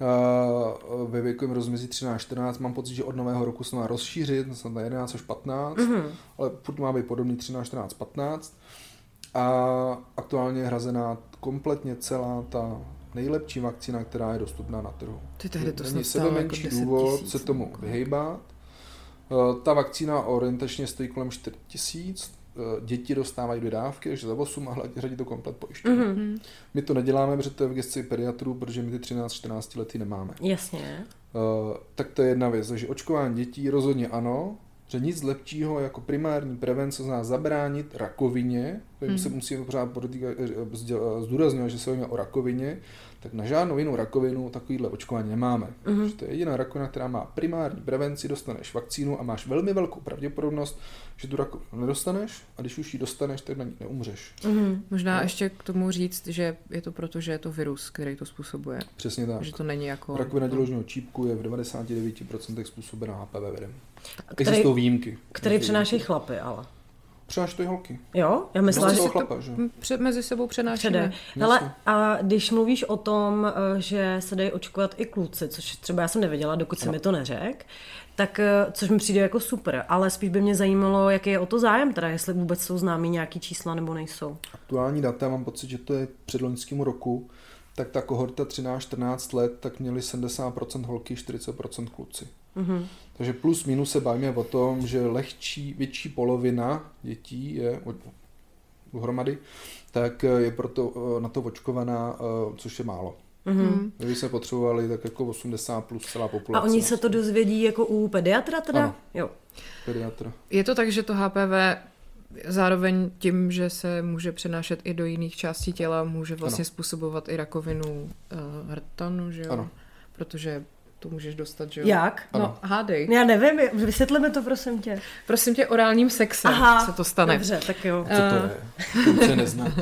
C: Eh, ve věkovém rozmezí 13-14 mám pocit, že od nového roku se má rozšířit, snad na 11 až 15, mm-hmm. ale furt má být podobný 13, 14, 15. A aktuálně je hrazená kompletně celá ta nejlepší vakcína, která je dostupná na trhu.
A: Ty tehdy to Není
C: sebe menší jako důvod se tomu vyhejbat. Ta vakcína orientačně stojí kolem 4 tisíc, Eh, děti dostávají dodávky, takže za 8 a hradí to komplet pojištění. Mm-hmm. My to neděláme, protože to je v gesci pediatrů, protože my ty 13-14 lety nemáme.
B: Jasně.
C: Uh, tak to je jedna věc, takže očkování dětí rozhodně ano, že nic lepšího jako primární prevence zná zabránit rakovině, takže hmm. se musíme pořád zdůrazňovat, že se bavíme o rakovině, tak na žádnou jinou rakovinu takovýhle očkování nemáme. Mm-hmm. To je jediná rakovina, která má primární prevenci, dostaneš vakcínu a máš velmi velkou pravděpodobnost, že tu rakovinu nedostaneš a když už ji dostaneš, tak na ní neumřeš.
A: Mm-hmm. Možná no. ještě k tomu říct, že je to proto, že je to virus, který to způsobuje.
C: Přesně tak.
A: Že to není jako...
C: Rakovina děložního čípku je v 99% způsobená HPV virem. Existují výjimky.
B: Který přenáší chlapy, ale.
C: Přenáš to holky.
B: Jo? Já myslím,
C: že chlapa, že?
A: Před, mezi sebou přenášíme.
B: Hele, a když mluvíš o tom, eh, že se dají očkovat i kluci, což třeba já jsem nevěděla, dokud se mi to neřek, tak eh, což mi přijde jako super, ale spíš by mě zajímalo, jaký je o to zájem, teda jestli vůbec jsou známí nějaký čísla nebo nejsou.
C: Aktuální data, mám pocit, že to je před loňským roku, tak ta kohorta 13-14 let, tak měli 70% holky, 40% kluci. Mm-hmm. Takže plus minus se bavíme o tom, že lehčí, větší polovina dětí je dohromady, tak je proto na to očkovaná, což je málo. Mm-hmm. Kdyby se potřebovali, tak jako 80 plus celá populace.
B: A oni se to dozvědí jako u pediatra teda?
C: Ano.
B: Jo.
C: Pediatra.
A: Je to tak, že to HPV zároveň tím, že se může přenášet i do jiných částí těla, může vlastně ano. způsobovat i rakovinu uh, hrtanu, že jo?
C: Ano.
A: Protože to můžeš dostat, že jo?
B: Jak?
A: No, ano. hádej.
B: Já nevím, vysvětli mi to, prosím tě.
A: Prosím tě, orálním sexem Aha, se to stane.
B: dobře, tak jo.
C: Co to je? Lucie nezná.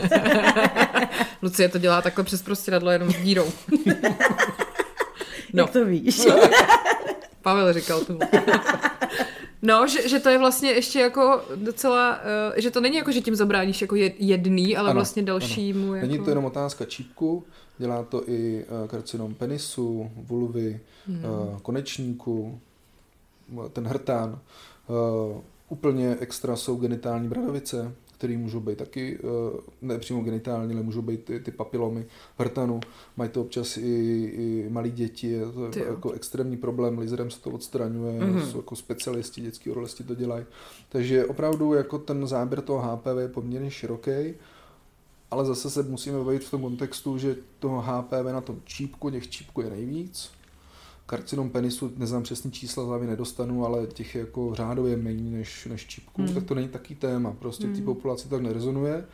A: Lucie to dělá takhle přes prostěradlo jenom s dírou.
B: no. Jak to víš?
A: Pavel říkal to. No, že, že to je vlastně ještě jako docela, uh, že to není jako, že tím zabráníš jako jedný, ale ano, vlastně dalšímu. Ano.
C: Jako... Není to jenom otázka čípku, dělá to i uh, karcinom penisu, vulvy, hmm. uh, konečníku, ten hrtán. Uh, úplně extra jsou genitální bradavice, které můžou být taky, eh, ne přímo genitální, ale můžou být ty, ty papilomy hrtanu. Mají to občas i, i malí děti, je to Ty jako extrémní problém, laserem se to odstraňuje, mm-hmm. jsou jako specialisti, dětský urologisti to dělají. Takže opravdu jako ten záběr toho HPV je poměrně široký, ale zase se musíme bavit v tom kontextu, že toho HPV na tom čípku, těch čípku je nejvíc, karcinom penisu, neznám přesný čísla, hlavy nedostanu, ale těch je jako řádově méně než, než čípků, hmm. tak to není taký téma, prostě hmm. ty populaci tak nerezonuje.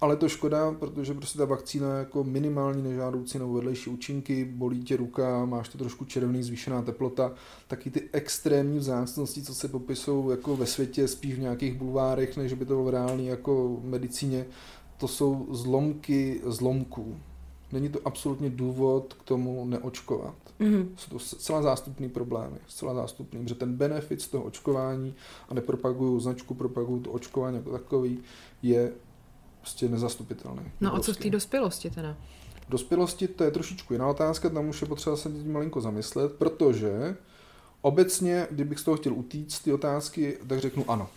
C: Ale to škoda, protože prostě ta vakcína je jako minimální nežádoucí nebo vedlejší účinky, bolí tě ruka, máš to trošku červený, zvýšená teplota, taky ty extrémní vzácnosti, co se popisují jako ve světě, spíš v nějakých bulvárech, než by to bylo v reálné jako medicíně, to jsou zlomky zlomků. Není to absolutně důvod k tomu neočkovat. Mm-hmm. Jsou to zcela zástupný problémy, zcela zástupný, že ten benefit z toho očkování a nepropagují značku, propagují to očkování jako takový, je prostě nezastupitelný.
A: No a co v té dospělosti teda?
C: V dospělosti to je trošičku jiná otázka, tam už je potřeba se tím malinko zamyslet, protože obecně, kdybych z toho chtěl utíct ty otázky, tak řeknu ano.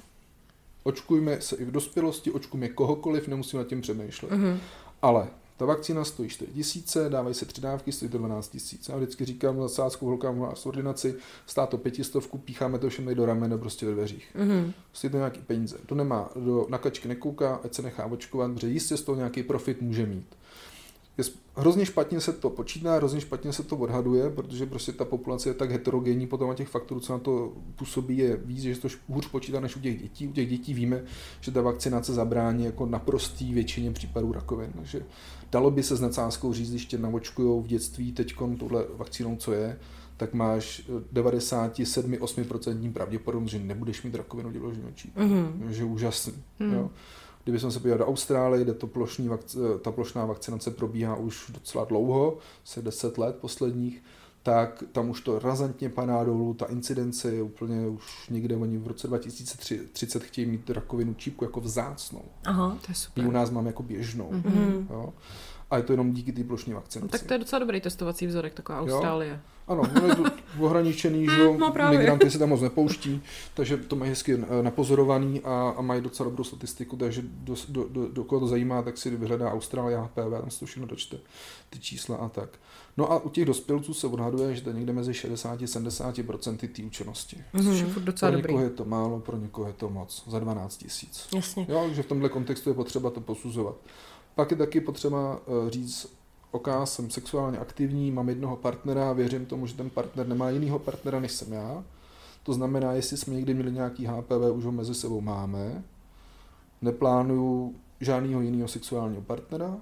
C: Očkujme se i v dospělosti, očkujme kohokoliv, nemusíme nad tím přemýšlet. Mm-hmm. Ale ta vakcína stojí 4 tisíce, dávají se tři dávky, stojí to 12 tisíc. Já vždycky říkám na sádskou holkám v ordinaci, stát to pětistovku, pícháme to všem do ramene prostě ve dveřích. Mm-hmm. Stojí to nějaký peníze. To nemá, do nakačky nekouká, ať se nechá očkovat, protože jistě z toho nějaký profit může mít je hrozně špatně se to počítá, hrozně špatně se to odhaduje, protože prostě ta populace je tak heterogenní potom a těch faktorů, co na to působí, je víc, že se to hůř počítá než u těch dětí. U těch dětí víme, že ta vakcinace zabrání jako naprostý většině případů rakovin. Takže dalo by se s nadsázkou říct, když tě navočkujou v dětství teď tuhle vakcínou, co je, tak máš 97-8% pravděpodobnost, že nebudeš mít rakovinu děložního čípku. Mm-hmm. Že úžasný. Mm. Jo. Kdyby jsme se podívali do Austrálie, kde to plošní vakc- ta plošná vakcinace probíhá už docela dlouho, se 10 let posledních, tak tam už to razantně padá dolů, ta incidence je úplně už někde, oni v roce 2030 chtějí mít rakovinu čípku jako vzácnou.
B: Aha, to je super.
C: My u nás máme jako běžnou. Mm-hmm. Jo? A je to jenom díky té plošní vakcinaci. No,
A: tak to je docela dobrý testovací vzorek, taková Austrálie. Jo?
C: Ano, no je to ohraničený, že no, migranty se tam moc nepouští, takže to mají hezky eh, napozorovaný a, a mají docela dobrou statistiku, takže do, do, do, do koho to zajímá, tak si vyhledá Austrálie HPV, tam se to všechno dočte, ty čísla a tak. No a u těch dospělců se odhaduje, že to je někde mezi 60-70% té účinnosti.
A: Mm-hmm. Docela
C: pro někoho dobrý. je to málo, pro někoho je to moc, za 12 tisíc.
B: Jasně.
C: Jo, takže v tomhle kontextu je potřeba to posuzovat. Pak je taky potřeba eh, říct, OK, jsem sexuálně aktivní, mám jednoho partnera, věřím tomu, že ten partner nemá jinýho partnera než jsem já, To znamená, jestli jsme někdy měli nějaký HPV, už ho mezi sebou máme. Neplánuju žádného jiného sexuálního partnera.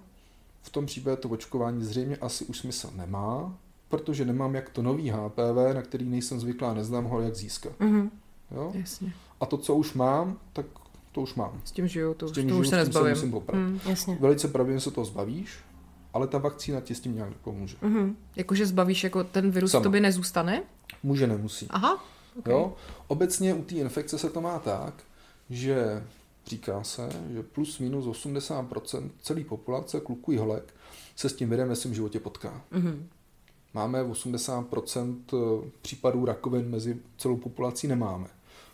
C: V tom případě to očkování zřejmě asi už smysl nemá, protože nemám jak to nový HPV, na který nejsem zvyklá, neznám ho, jak získat.
A: Mhm.
C: Jo?
A: Jasně.
C: A to, co už mám, tak to už mám.
A: S tím žiju, to,
C: S
A: už,
C: tím
A: to
C: žiju,
A: už
C: s
A: se
C: tím
A: nezbavím.
C: musím poprat.
A: Mm.
B: Jasně.
C: Velice pravděpodobně se toho zbavíš, ale ta vakcína ti s tím nějak nepomůže.
A: Mhm. Jakože zbavíš, jako ten virus
C: Sama.
A: tobě nezůstane?
C: Může, nemusí.
A: Aha. Okay.
C: Jo? Obecně u té infekce se to má tak, že říká se, že plus minus 80% celé populace kluků i holek se s tím virem ve svém životě potká.
B: Mhm.
C: Máme 80% případů rakovin mezi celou populací nemáme.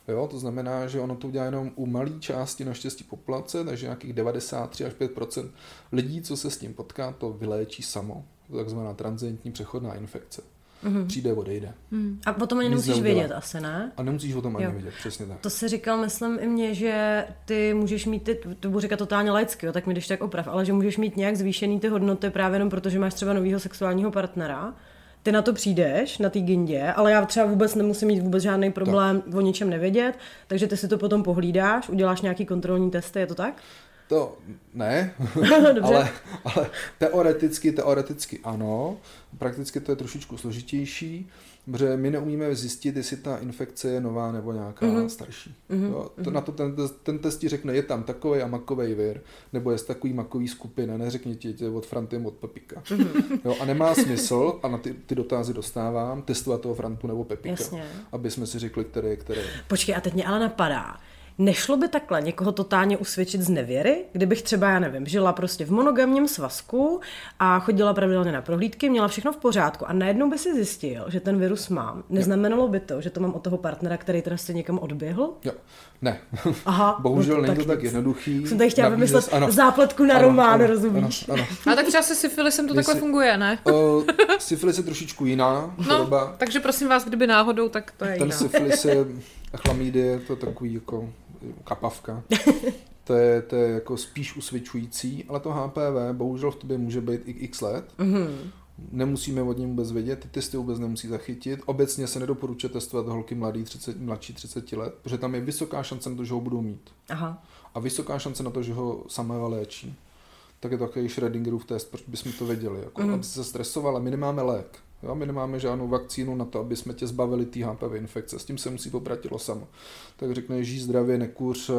C: Jo, to znamená, že ono to udělá jenom u malé části naštěstí populace, takže nějakých 93 až 5% lidí, co se s tím potká, to vyléčí samo. To je takzvaná transientní přechodná infekce.
B: Mhm.
C: Přijde, odejde.
A: Mm.
B: A potom ani
C: Nic
B: nemusíš
C: neudělá.
B: vědět asi, ne?
C: A nemusíš o tom ani
B: Jo.
C: vědět, přesně tak.
B: To si říkal, myslím i mě, že ty můžeš mít, ty, to budu říkat totálně laicky, jo, tak mi když tak oprav, ale že můžeš mít nějak zvýšený ty hodnoty právě jenom proto, že máš třeba novýho sexuálního partnera, ty na to přijdeš, na té gindě, ale já třeba vůbec nemusím mít vůbec žádný problém o ničem nevědět, takže ty si to potom pohlídáš, uděláš nějaký kontrolní testy, je to tak?
C: To ne,
B: Dobře.
C: ale, ale teoreticky, teoreticky ano, prakticky to je trošičku složitější, protože my neumíme zjistit, jestli ta infekce je nová nebo nějaká
B: Mhm.
C: mm-hmm. starší. Mm-hmm. Jo, to, na to ten, ten test ti řekne, je tam takový a makový vir, nebo je z takový makový skupina, neřekně ti, je od Franty od Pepika.
B: Mhm.
C: Mm-hmm. Jo, a nemá smysl, a na ty, ty dotazy dostávám, testovat toho Frantu nebo Pepika,
B: Jasně.
C: aby jsme si řekli, který je který.
B: Počkej, a teď mě ale napadá, Nešlo by takhle někoho totálně usvědčit z nevěry, kdybych třeba, já nevím, žila prostě v monogamním svazku a chodila pravidelně na prohlídky, měla všechno v pořádku a najednou by si zjistil, že ten virus mám. Neznamenalo by to, že to mám od toho partnera, který teda se někam odběhl?
C: Jo, ne.
B: Aha,
C: Bohužel
B: no to
C: není to
B: tak
C: tak jednoduchý.
B: Jsem tady chtěla vymyslet
C: ano.
B: zápletku na
C: Ano,
B: román,
C: ano,
B: rozumíš?
C: Ano, ano.
A: Ale tak třeba se syfilisem to
C: Vy
A: takhle funguje, ne?
C: Uh, syfilis je trošičku jiná
A: No,
C: choroba.
A: takže prosím vás, kdyby náhodou, tak to je
C: Ten
A: jiná.
C: syfilis je a chlamydie, to je takový jako kapavka. To je, to je jako spíš usvědčující, ale to HPV bohužel v tobě může být i x let.
B: Mhm.
C: Nemusíme od něm vůbec vědět, ty testy vůbec nemusí zachytit. Obecně se nedoporučuje testovat holky mladý 30, mladší 30 let, protože tam je vysoká šance na to, že ho budou mít.
B: Aha.
C: A vysoká šance na to, že ho samé léčí. Tak je to takový Schrödingerův test, proč bychom to věděli. Jako,
B: Mhm.
C: Aby se stresovala, my nemáme lék. Jo? My nemáme žádnou vakcínu na to, aby jsme tě zbavili té HPV infekce. S tím se musí popratilo samo. Tak řekne, žij zdravě, nekuř, eh,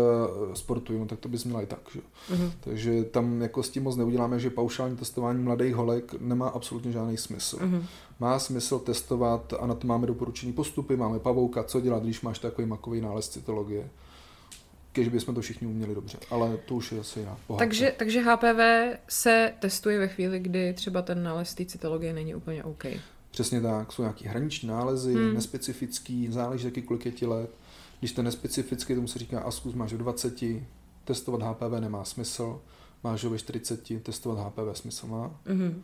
C: sportuj, no tak to bys měla i tak. Že?
B: Mhm.
C: Takže tam jako s tím moc neuděláme, že paušální testování mladých holek nemá absolutně žádný smysl.
B: Mhm.
C: Má smysl testovat, a na to máme doporučení postupy, máme pavouka, co dělat, když máš takový makový nález cytologie. Kež bychom to všichni uměli dobře, ale to už je asi jiná pohádka.
A: Takže, takže HPV se testuje ve chvíli, kdy třeba ten nález té cytologie není úplně OK.
C: Přesně tak, jsou nějaký hraniční nálezy,
A: Hmm.
C: hmm. nespecifický, záleží taky kolik je ti let. Když to je nespecifický, tomu se říká askus, máš v 20, testovat HPV nemá smysl, máš ho ve 40, testovat HPV smysl má.
B: Mhm.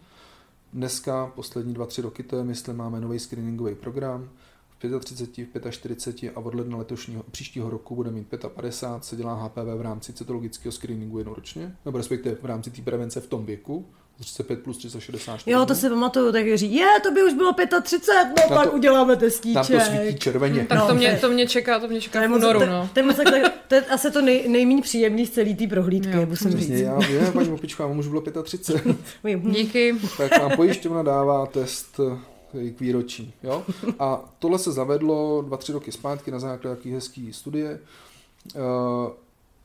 C: Dneska, poslední dva, tři roky, to je, myslím, máme nový screeningový program. V 35, v 45 a od ledna letošního, příštího roku bude mít 55, se dělá HPV v rámci cytologického screeningu jednoročně, nebo respektive v rámci té prevence v tom věku, 35 plus 364.
B: Jo, to si pamatuju, tak říct, je, to by už bylo 35, no tak
C: to-
B: uděláme testíček.
C: Tam to svítí červeně.
A: Tak
B: No,
A: to, mě,
B: to je-
A: to mě čeká, to mě
B: To
A: čeká
B: je,
A: v
B: moc,
A: únoru,
B: to,
A: no.
B: to, je moc, tak, to je asi to nej, nejméně příjemný z celé té prohlídky,
A: Jo,
B: musím
C: Přesně,
B: říct.
C: já vím, paní Mopičková, vám už bylo 35.
B: Vím.
A: Díky.
C: tak vám pojišťovna dává test k výročí. Jo? A tohle se zavedlo dva, tři roky zpátky na základě takové hezké studie, eh,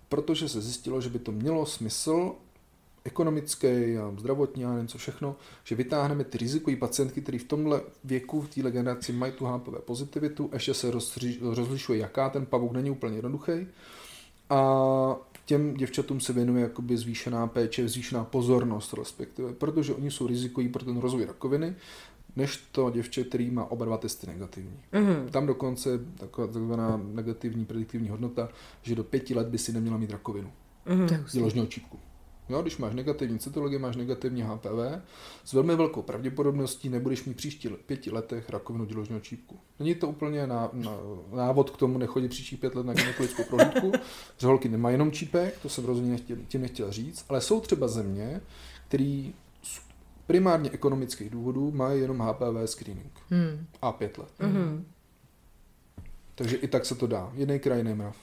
C: protože se zjistilo, že by to mělo smysl ekonomický a zdravotní a nevím co všechno, že vytáhneme ty rizikové pacientky, které v tomhle věku, v téhle generaci mají tu HPV pozitivitu, ještě se rozři- rozlišuje, jaká ten pavouk není úplně jednoduchý. A těm děvčatům se věnuje jakoby zvýšená péče, zvýšená pozornost respektive, protože oni jsou rizikoví pro ten rozvoj rakoviny, než to děvče, který má oba dva testy negativní.
B: Mhm.
C: Tam dokonce je taková takzvaná negativní prediktivní hodnota, že do pěti let by si neměla mít rakovinu
B: Mhm.
A: Hustý.
C: děložního čípku. Jo, když máš negativní cytologii, máš negativní HPV, s velmi velkou pravděpodobností nebudeš mít příští le- pěti letech rakovinu děložního čípku. Není to úplně ná, ná, návod k tomu nechodit příští pět let na gynekologickou prohlídku, že holky nemají jenom čípek, to jsem rozhodně tím nechtěl říct, ale jsou třeba země, který primárně ekonomických důvodů mají jenom HPV screening
A: Hmm.
C: a pět let.
B: Mhm.
C: Takže i tak se to dá. Jiný kraj, jiný mrav.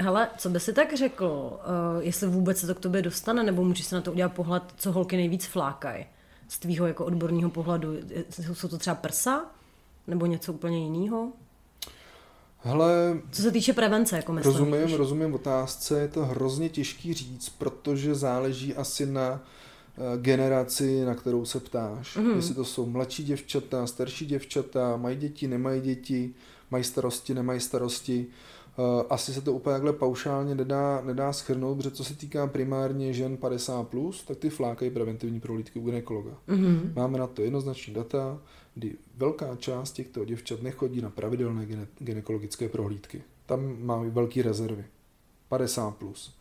B: Hele, co by si tak řekl, uh, jestli vůbec se to k tobě dostane, nebo můžeš se na to udělat pohled, co holky nejvíc flákají? Z tvýho jako odborného pohledu, jsou to třeba prsa? Nebo něco úplně jiného?
C: Hele,
B: Co se týče prevence, jako myslím.
C: rozumím,
B: víš?
C: rozumím otázce, je to hrozně těžký říct, protože záleží asi na eh, generaci, na kterou se ptáš. Mm. Jestli to jsou mladší děvčata, starší děvčata, mají děti, nemají děti, mají starosti, nemají starosti. Eh, Asi se to úplně takhle paušálně nedá, nedá schrnout, protože co se týká primárně žen 50+, plus, tak ty flákají preventivní prohlídky u gynekologa.
B: Mhm.
C: Máme na to jednoznační data, kdy velká část těchto děvčat nechodí na pravidelné gine- gynekologické prohlídky. Tam máme velké rezervy. 50+. Plus.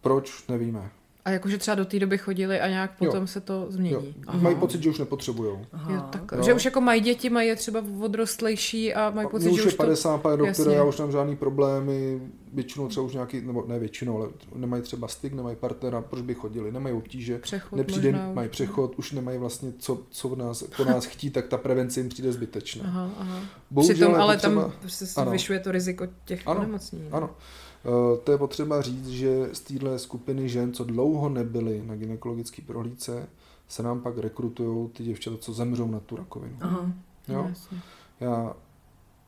C: Proč? Nevíme.
A: A jakože třeba do té doby chodili a nějak
C: Jo.
A: potom se to změní.
C: Jo. Mají pocit, že už nepotřebujou.
A: Jo, tak,
C: Jo.
A: Že už jako mají děti, mají je třeba odrostlejší a mají pocit,
C: už
A: že
C: je
A: už to...
C: 50, pane doktore,
A: Jasně.
C: já už nemám žádný problémy, většinou třeba už nějaký, nebo ne většinou, ale nemají třeba styk, nemají partnera, proč by chodili, nemají obtíže,
A: Přechod
C: nepřijde,
A: možná už.
C: mají přechod, už nemají vlastně co, co v nás, po nás chtít, tak ta prevence jim přijde zbytečná.
A: Aha, aha.
C: Bohužel
A: Přitom
C: je
A: ale
C: potřeba-
A: tam prostě se zvyšuje to riziko těch
C: Ano,
A: onemocnění.
C: Ano. To je potřeba říct, že z téhle skupiny žen, co dlouho nebyly na gynekologické prohlídce, se nám pak rekrutují ty děvčata, co zemřou na tu rakovinu.
B: Aha.
C: Jo?
A: Jasně.
C: Já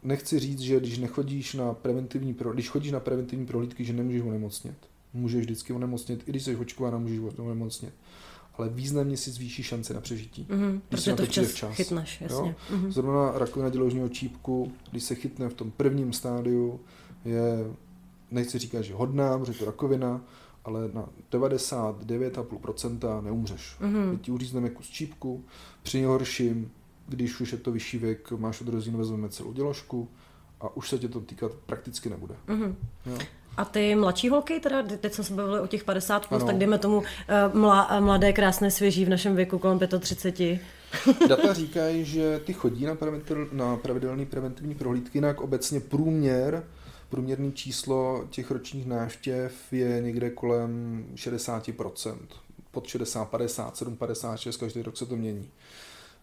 C: nechci říct, že když nechodíš na preventivní pro, když chodíš na preventivní prohlídky, že nemůžeš onemocnět. Můžeš vždycky onemocnět, i když jsi očkována, můžeš onemocnět. Ale významně si zvýší šance na přežití.
B: Mhm,
C: Když se na
B: to včas,
C: včas.
B: chytneš, jasně.
C: Jo?
B: Mhm.
C: Zrovna rakovina děložního čípku, když se chytne v tom prvním stádiu, je, nechci říkat, že hodná, protože je to rakovina, ale na 99,5% neumřeš.
B: Mhm.
C: My ti uřízneme kus čípku, při nejhorším, když už je to vyšší věk, máš odrozín, vezmeme celou děložku a už se tě to týkat prakticky nebude.
B: Mhm.
C: Jo?
B: A ty mladší holky, teda teď jsme se bavili o těch 50+, plus,
C: Ano.
B: tak dejme tomu eh, mla, eh, mladé, krásné, svěží v našem věku kolem 35.
C: Data říkají, že ty chodí na, preventil, na pravidelné preventivní prohlídky, jinak obecně průměr, průměrný číslo těch ročních návštěv je někde kolem 60%. Pod 60, 50, 7, 56, každý rok se to mění.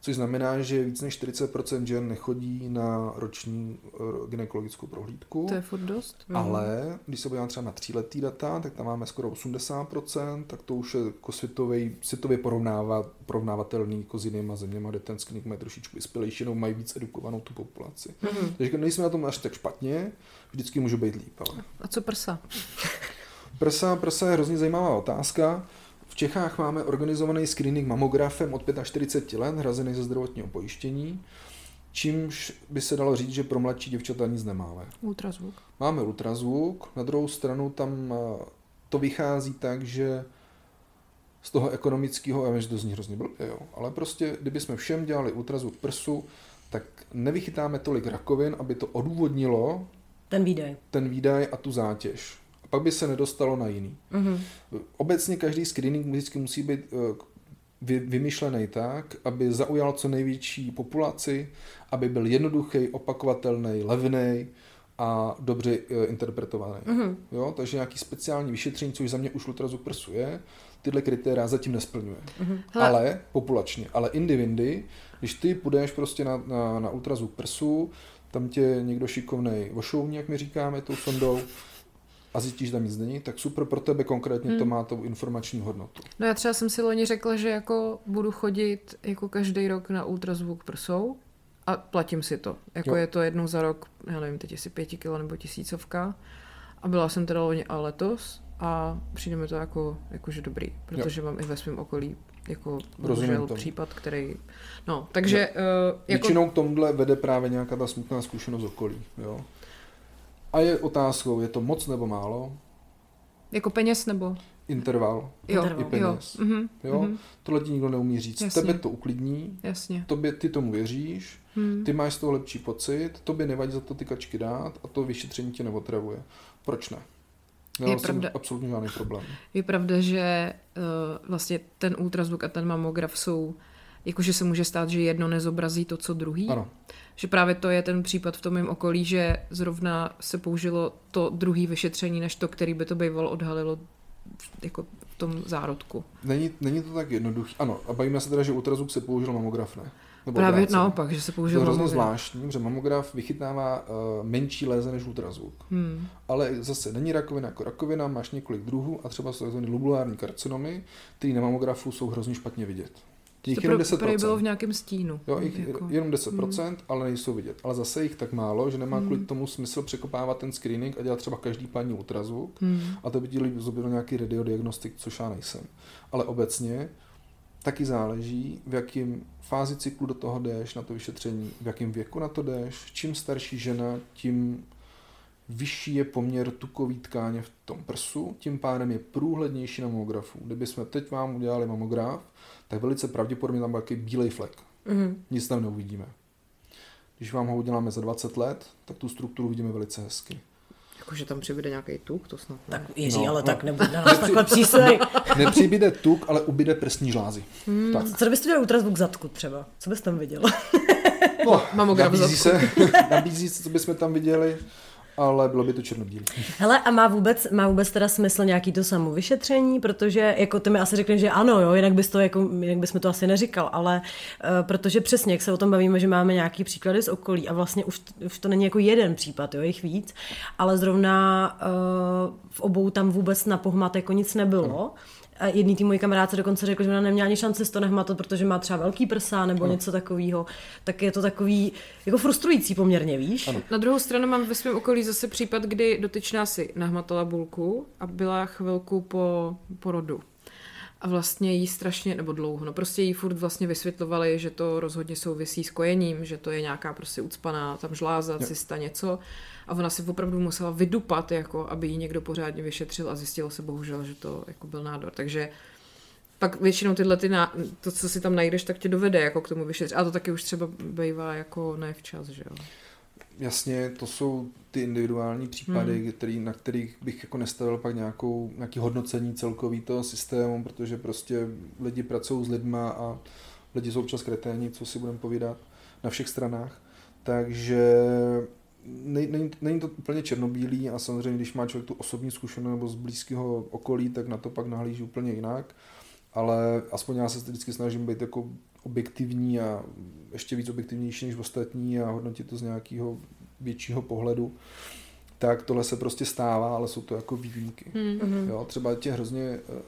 C: Což znamená, že víc než 40% žen nechodí na roční eh, gynekologickou prohlídku.
A: To je furt dost.
C: Ale když se podíváme třeba na tříletý data, tak tam máme skoro 80%, tak to už je jako světovej, světově porovnávat, porovnávatelný jako s jinýma zeměma, kde ten screening mají trošičku vyspělejší, jenom mají víc edukovanou tu populaci. Mm-hmm. Takže nejsme na tom až tak špatně, vždycky může být líp. Ale.
A: A co prsa?
C: Prsa, prsa je hrozně zajímavá otázka. V Čechách máme organizovaný screening mamografem od 45 let, hrazený ze zdravotního pojištění, čímž by se dalo říct, že pro mladší děvčata nic nemáme.
A: Ultrazvuk.
C: Máme ultrazvuk, na druhou stranu tam eh, to vychází tak, že z toho ekonomického, já vím, že to zní hrozně blbě, jo, ale prostě, kdyby jsme všem dělali ultrazvuk prsu, tak nevychytáme tolik rakovin, aby to odůvodnilo
B: Ten výdej.
C: ten výdaj a tu zátěž. A pak by se nedostalo na jiný.
B: Mhm.
C: Obecně každý screening vždycky musí být eh, vy, vymyšlený tak, aby zaujal co největší populaci, aby byl jednoduchý, opakovatelný, levný a dobře eh, interpretovaný.
B: Mhm.
C: Jo? Takže nějaký speciální vyšetření, což za mě už ultrazvuk prsu je, tyhle kritéria zatím nesplňuje.
A: Hele.
C: Ale populačně. Ale indy vindy, když ty půjdeš prostě na, na, na ultrazvuk prsu, tam tě někdo šikovnej ošoumí, jak my říkáme, tou sondou, a zjistíš, že tam nic není, tak super pro tebe konkrétně
A: Hmm.
C: to má tu informační hodnotu.
A: No já třeba jsem si loni řekla, že jako budu chodit jako každý rok na ultrazvuk prsou a platím si to. Jako
C: Jo.
A: je to jednou za rok, já nevím, teď jestli pěti kilo nebo tisícovka. A byla jsem teda loni a letos a přijde mi to jako, jakože dobrý, protože mám i ve svém okolí jako
C: Rozumím
A: bohužel případ, který... No, takže uh, jako...
C: Většinou k tomuhle vede právě nějaká ta smutná zkušenost okolí. Jo? A je otázkou, je to moc nebo málo?
A: Jako peněz nebo?
C: Interval
A: Jo,
B: Interval.
C: i peněz.
A: jo. Mhm,
C: Jo?
A: mhm,
C: Tohle ti nikdo neumí říct.
A: Jasně.
C: Tebe to uklidní,
A: jasně.
C: tobě, ty tomu věříš,
A: Hmm.
C: ty máš z toho lepší pocit, tobě nevadí za to ty kačky dát a to vyšetření tě neotravuje. Proč ne?
A: Je
C: Já tím
A: pravda.
C: absolutně žádný problém.
A: Je pravda, že uh, vlastně ten ultrazvuk a ten mamograf jsou, jakože se může stát, že jedno nezobrazí to, co druhý.
C: Ano,
A: Že právě to je ten případ v tom mém okolí, že zrovna se použilo to druhý vyšetření, než to, který by to bývalo odhalilo jako v tom zárodku.
C: Není, není to tak jednoduché. Ano, a bavíme se teda, že ultrazvuk se použil mamograf, ne?
A: Nebo Právě obráceně. naopak, že se použil
C: To je hrozně zvláštní, že mamograf vychytává uh, menší léze než ultrazvuk. Hmm. Ale zase není rakovina jako rakovina, máš několik druhů a třeba jsou tzv. lobulární karcinomy, které na mamografu jsou hrozně špatně vidět.
A: Jich jenom 10%. bylo v nějakém stínu.
C: Jo, jich jako... jenom 10%, hmm. ale nejsou vidět. Ale zase jich tak málo, že nemá hmm. kvůli tomu smysl překopávat ten screening a dělat třeba každý paní ultrazvuk hmm. a to by ti lidi nějaký radiodiagnostik, což já nejsem. Ale obecně taky záleží, v jakém fázi cyklu do toho jdeš na to vyšetření, v jakém věku na to jdeš. Čím starší žena, tím vyšší je poměr tukový tkáně v tom prsu, tím pádem je průhlednější na mamografu. Kdyby jsme teď vám udělali mamograf, tak velice pravděpodobně tam byl nějaký bílej flek. Mm-hmm. Nic tam neuvidíme. Když vám ho uděláme za 20 let, tak tu strukturu vidíme velice hezky.
A: Jakože tam přibude nějaký tuk, to snad
B: ne. Tak Jiří, no, ale no. tak nebude na nás takhle přísej.
C: Nepřibude tuk, ale ubyde prsní žlázy.
B: Hmm, tak. Co byste dělal ultrazvuk zadku třeba? Co byste tam viděl?
C: No, Mamograf nabízí se, nabízí se, co bychom tam viděli ale bylo by to černobílé.
B: Hele, a má vůbec, má vůbec teda smysl nějaký to samovyšetření, protože jako ty mi asi řekli, že ano, jo, jinak, bys to, jako, jinak bys mi to asi neříkal, ale uh, protože přesně, jak se o tom bavíme, že máme nějaký příklady z okolí a vlastně už, už to není jako jeden případ, jo, jich víc, ale zrovna uh, v obou tam vůbec na pohmat jako nic nebylo. Ano. A jedný tý můj kamarádce dokonce řekl, že ona neměla ani šanci z to nehmatat, protože má třeba velký prsa nebo ano. něco takového. Tak je to takový jako frustrující poměrně, víš? Ano.
A: Na druhou stranu mám ve svém okolí zase případ, kdy dotyčná si nahmatala bulku a byla chvilku po porodu. A vlastně jí strašně, nebo dlouho, no prostě jí furt vlastně vysvětlovali, že to rozhodně souvisí s kojením, že to je nějaká prostě ucpaná tam žláza, cysta, něco a ona si opravdu musela vydupat, jako, aby ji někdo pořádně vyšetřil a zjistilo se bohužel, že to jako byl nádor. Takže pak většinou tyhle ty ná... to, co si tam najdeš, tak tě dovede jako k tomu vyšetřit. A to taky už třeba bývá jako ne včas, že jo.
C: Jasně, to jsou ty individuální případy, hmm. který, na kterých bych jako nestavil pak nějakou, nějaký hodnocení celkový toho systému, protože prostě lidi pracují s lidma a lidi jsou občas kreténi, co si budeme povídat, na všech stranách. Takže není, není to úplně černobílý a samozřejmě, když má člověk tu osobní zkušenost nebo z blízkého okolí, tak na to pak nahlíží úplně jinak. Ale aspoň já se vždycky snažím být jako objektivní a ještě víc objektivnější než ostatní a hodnotit to z nějakého většího pohledu. Tak tohle se prostě stává, ale jsou to jako výjimky. Mm-hmm. Jo, třeba tě hrozně, eh,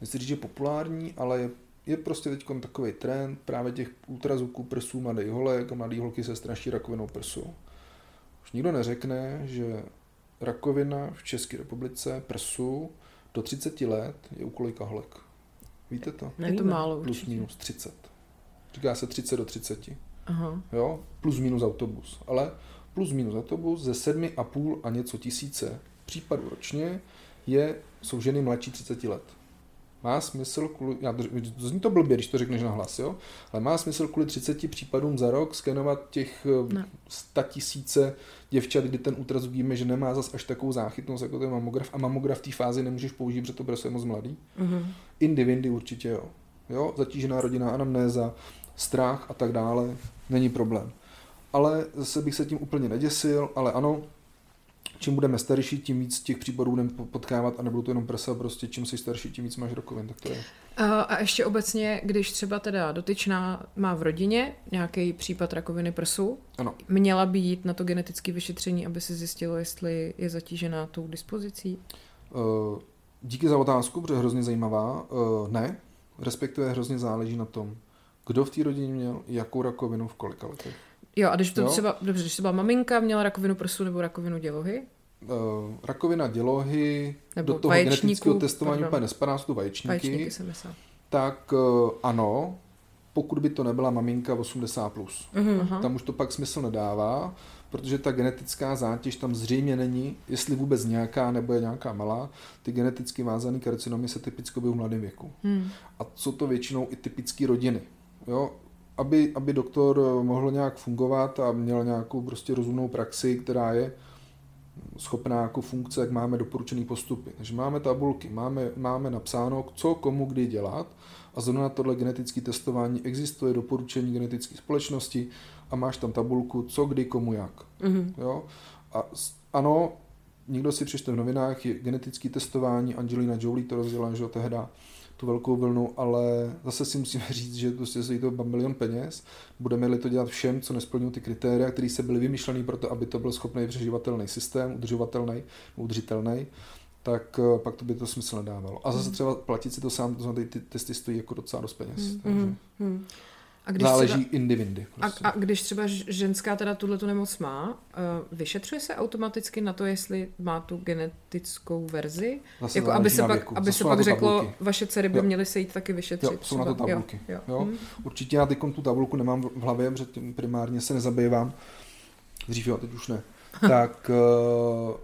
C: nechci říct, že populární, ale je, je prostě teď takový trend právě těch ultrazvuků prsů mladých holek a mladý holky se straší rakovinou prsu nikdo neřekne, že rakovina v České republice prsu do 30 let je u kolika holek. Víte to?
A: Nevíme. Je to málo
C: Plus určitě. minus 30. Říká se 30 do 30. Aha. Jo? Plus minus autobus. Ale plus minus autobus ze 7,5 a něco tisíce případů ročně je, jsou ženy mladší 30 let má smysl kvůli, já, to zní to blbě, když to řekneš na hlas, jo? ale má smysl kvůli 30 případům za rok skenovat těch ne. 100 tisíce děvčat, kdy ten útraz víme, že nemá zas až takovou záchytnost jako ten mamograf a mamograf v té fázi nemůžeš použít, protože to je moc mladý. Mm-hmm. Indy, vindy určitě jo. jo. Zatížená rodina, anamnéza, strach a tak dále, není problém. Ale zase bych se tím úplně neděsil, ale ano, čím budeme starší, tím víc těch případů budeme potkávat a nebudou to jenom prsa, prostě čím jsi starší, tím víc máš rakovin, tak to je.
A: A ještě obecně, když třeba teda dotyčná má v rodině nějaký případ rakoviny prsu, ano. měla by jít na to genetické vyšetření, aby se zjistilo, jestli je zatížená tou dispozicí?
C: Uh, díky za otázku, protože je hrozně zajímavá. Uh, ne, respektive hrozně záleží na tom, kdo v té rodině měl jakou rakovinu v kolika letech.
A: Jo, a když to jo? třeba, dobře, když třeba maminka měla rakovinu prsu nebo rakovinu dělohy?
C: Uh, rakovina dělohy nebo do toho genetického testování pardon. úplně nespadá, jsou to vaječníky. Vaječníky jsem myslel. Tak uh, ano, pokud by to nebyla maminka 80+. Plus. Uh-huh. Tam už to pak smysl nedává, protože ta genetická zátěž tam zřejmě není, jestli vůbec nějaká nebo je nějaká malá. Ty geneticky vázané karcinomy se typicky objevují v mladém věku. Hmm. A jsou to většinou i typické rodiny. Jo? aby, aby doktor eh, mohl nějak fungovat a měl nějakou prostě rozumnou praxi, která je schopná jako funkce, jak máme doporučený postupy. Takže máme tabulky, máme, máme napsáno, co komu kdy dělat a zrovna na tohle genetické testování existuje doporučení genetické společnosti a máš tam tabulku, co kdy komu jak. Mm-hmm. Jo? A ano, někdo si přečte v novinách, je genetické testování, Angelina Jolie to rozdělá, že jo, tehda tu velkou vlnu, ale zase si musíme říct, že prostě stojí to milion peněz. Budeme-li to dělat všem, co nesplňují ty kritéria, které se byly vymýšlené pro to, aby to byl schopný přeživatelný systém, udržovatelný, udržitelný, tak eh, pak to by to smysl nedávalo. A zase hmm. třeba platit si to sám, to znamená, ty testy stojí jako docela dost peněz. Mm. Takže. Mm. A když Záleží třeba, indivindy.
A: Prostě. A, a když třeba ženská teda tuhle tu nemoc má, uh, vyšetřuje se automaticky na to, jestli má tu genetickou verzi? Zase jako aby se pak, aby se pak řeklo, tabulky. vaše dcery by jo. měly se jít taky vyšetřit.
C: Jo, jsou třeba. na to tabulky. Jo, jo. Jo. Hmm. Určitě já teď tu tabulku nemám v hlavě, protože tím primárně se nezabývám. Dřív jo, teď už ne. tak uh,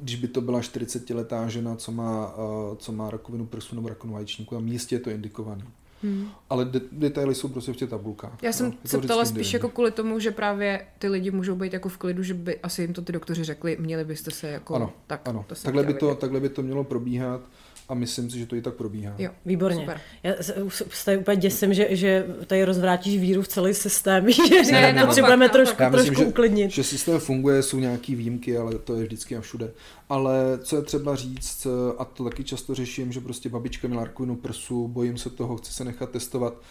C: když by to byla 40-letá žena, co má, uh, co má rakovinu prsu nebo rakovinu vaječníku, tam jistě je to indikovaný. Hmm. Ale de- detaily jsou prostě v těch tabulkách.
A: Já jsem no, se ptala spíš jako kvůli tomu, že právě ty lidi můžou být jako v klidu, že by asi jim to ty doktoři řekli, měli byste se jako
C: ano,
A: tak.
C: Ano. To takhle, by to, takhle by to mělo probíhat a myslím si, že to i tak probíhá.
B: Jo, výborně. Super. Já se úplně děsím, že, že tady rozvrátíš víru v celý systém, že ne, ne, potřebujeme trošku, Já myslím, trošku že, uklidnit.
C: Že systém funguje, jsou nějaký výjimky, ale to je vždycky a všude. Ale co je třeba říct, a to taky často řeším, že prostě babička měla rakovinu prsu, bojím se toho, chci se nechat testovat,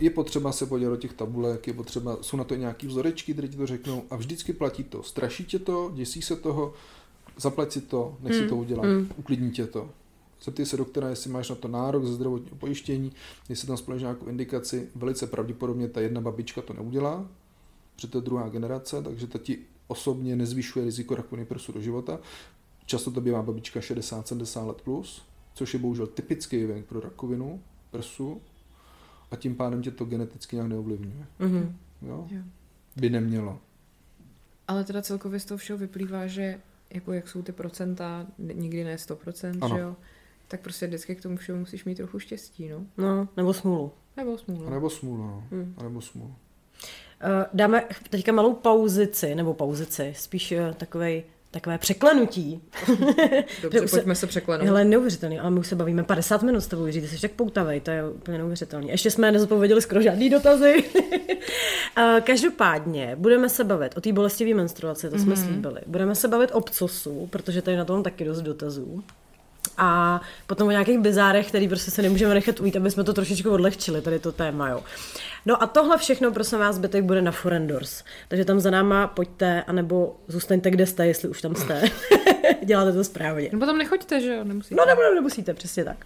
C: je potřeba se podívat do těch tabulek, je potřeba, jsou na to nějaký vzorečky, které ti to řeknou a vždycky platí to. Straší tě to, děsí se toho, zaplať si to, nech si to udělat, hmm. uklidní tě to. Zeptej se doktora, jestli máš na to nárok ze zdravotního pojištění, jestli tam společně nějakou indikaci. Velice pravděpodobně ta jedna babička to neudělá, protože to je druhá generace, takže ta ti osobně nezvyšuje riziko rakoviny prsu do života. Často to bývá babička 60-70 let plus, což je bohužel typický věk pro rakovinu prsu a tím pádem tě to geneticky nějak neovlivňuje. Mm-hmm. Jo? By nemělo.
A: Ale teda celkově z toho všeho vyplývá, že jako jak jsou ty procenta, nikdy ne 100%, ano. že jo? Tak prostě vždycky k tomu všemu musíš mít trochu štěstí, no.
B: No, nebo smůlu.
A: Nebo smůlu.
C: A nebo smůlu, no. Hmm. A nebo smůlu. Uh,
B: dáme teďka malou pauzici, nebo pauzici, spíš uh, takovej takové překlenutí.
A: Dobře, pojďme se překlenout.
B: Ale neuvěřitelný, ale my už se bavíme 50 minut s tebou, Jiří, ty jsi tak poutavej, to je úplně neuvěřitelný. Ještě jsme nezodpověděli skoro žádný dotazy. Každopádně budeme se bavit o té bolestivé menstruaci, to mm-hmm. jsme mhm. slíbili. Budeme se bavit o pcosu, protože tady na tom taky dost dotazů. A potom o nějakých bizárech, který prostě se nemůžeme nechat ujít, aby jsme to trošičku odlehčili, tady to téma, jo. No a tohle všechno, prosím vás, zbytek bude na Forendors. Takže tam za náma pojďte, anebo zůstaňte, kde jste, jestli už tam jste. Děláte to správně.
A: Nebo tam nechoďte, že jo? Nemusíte.
B: No nebo nemusíte, přesně tak.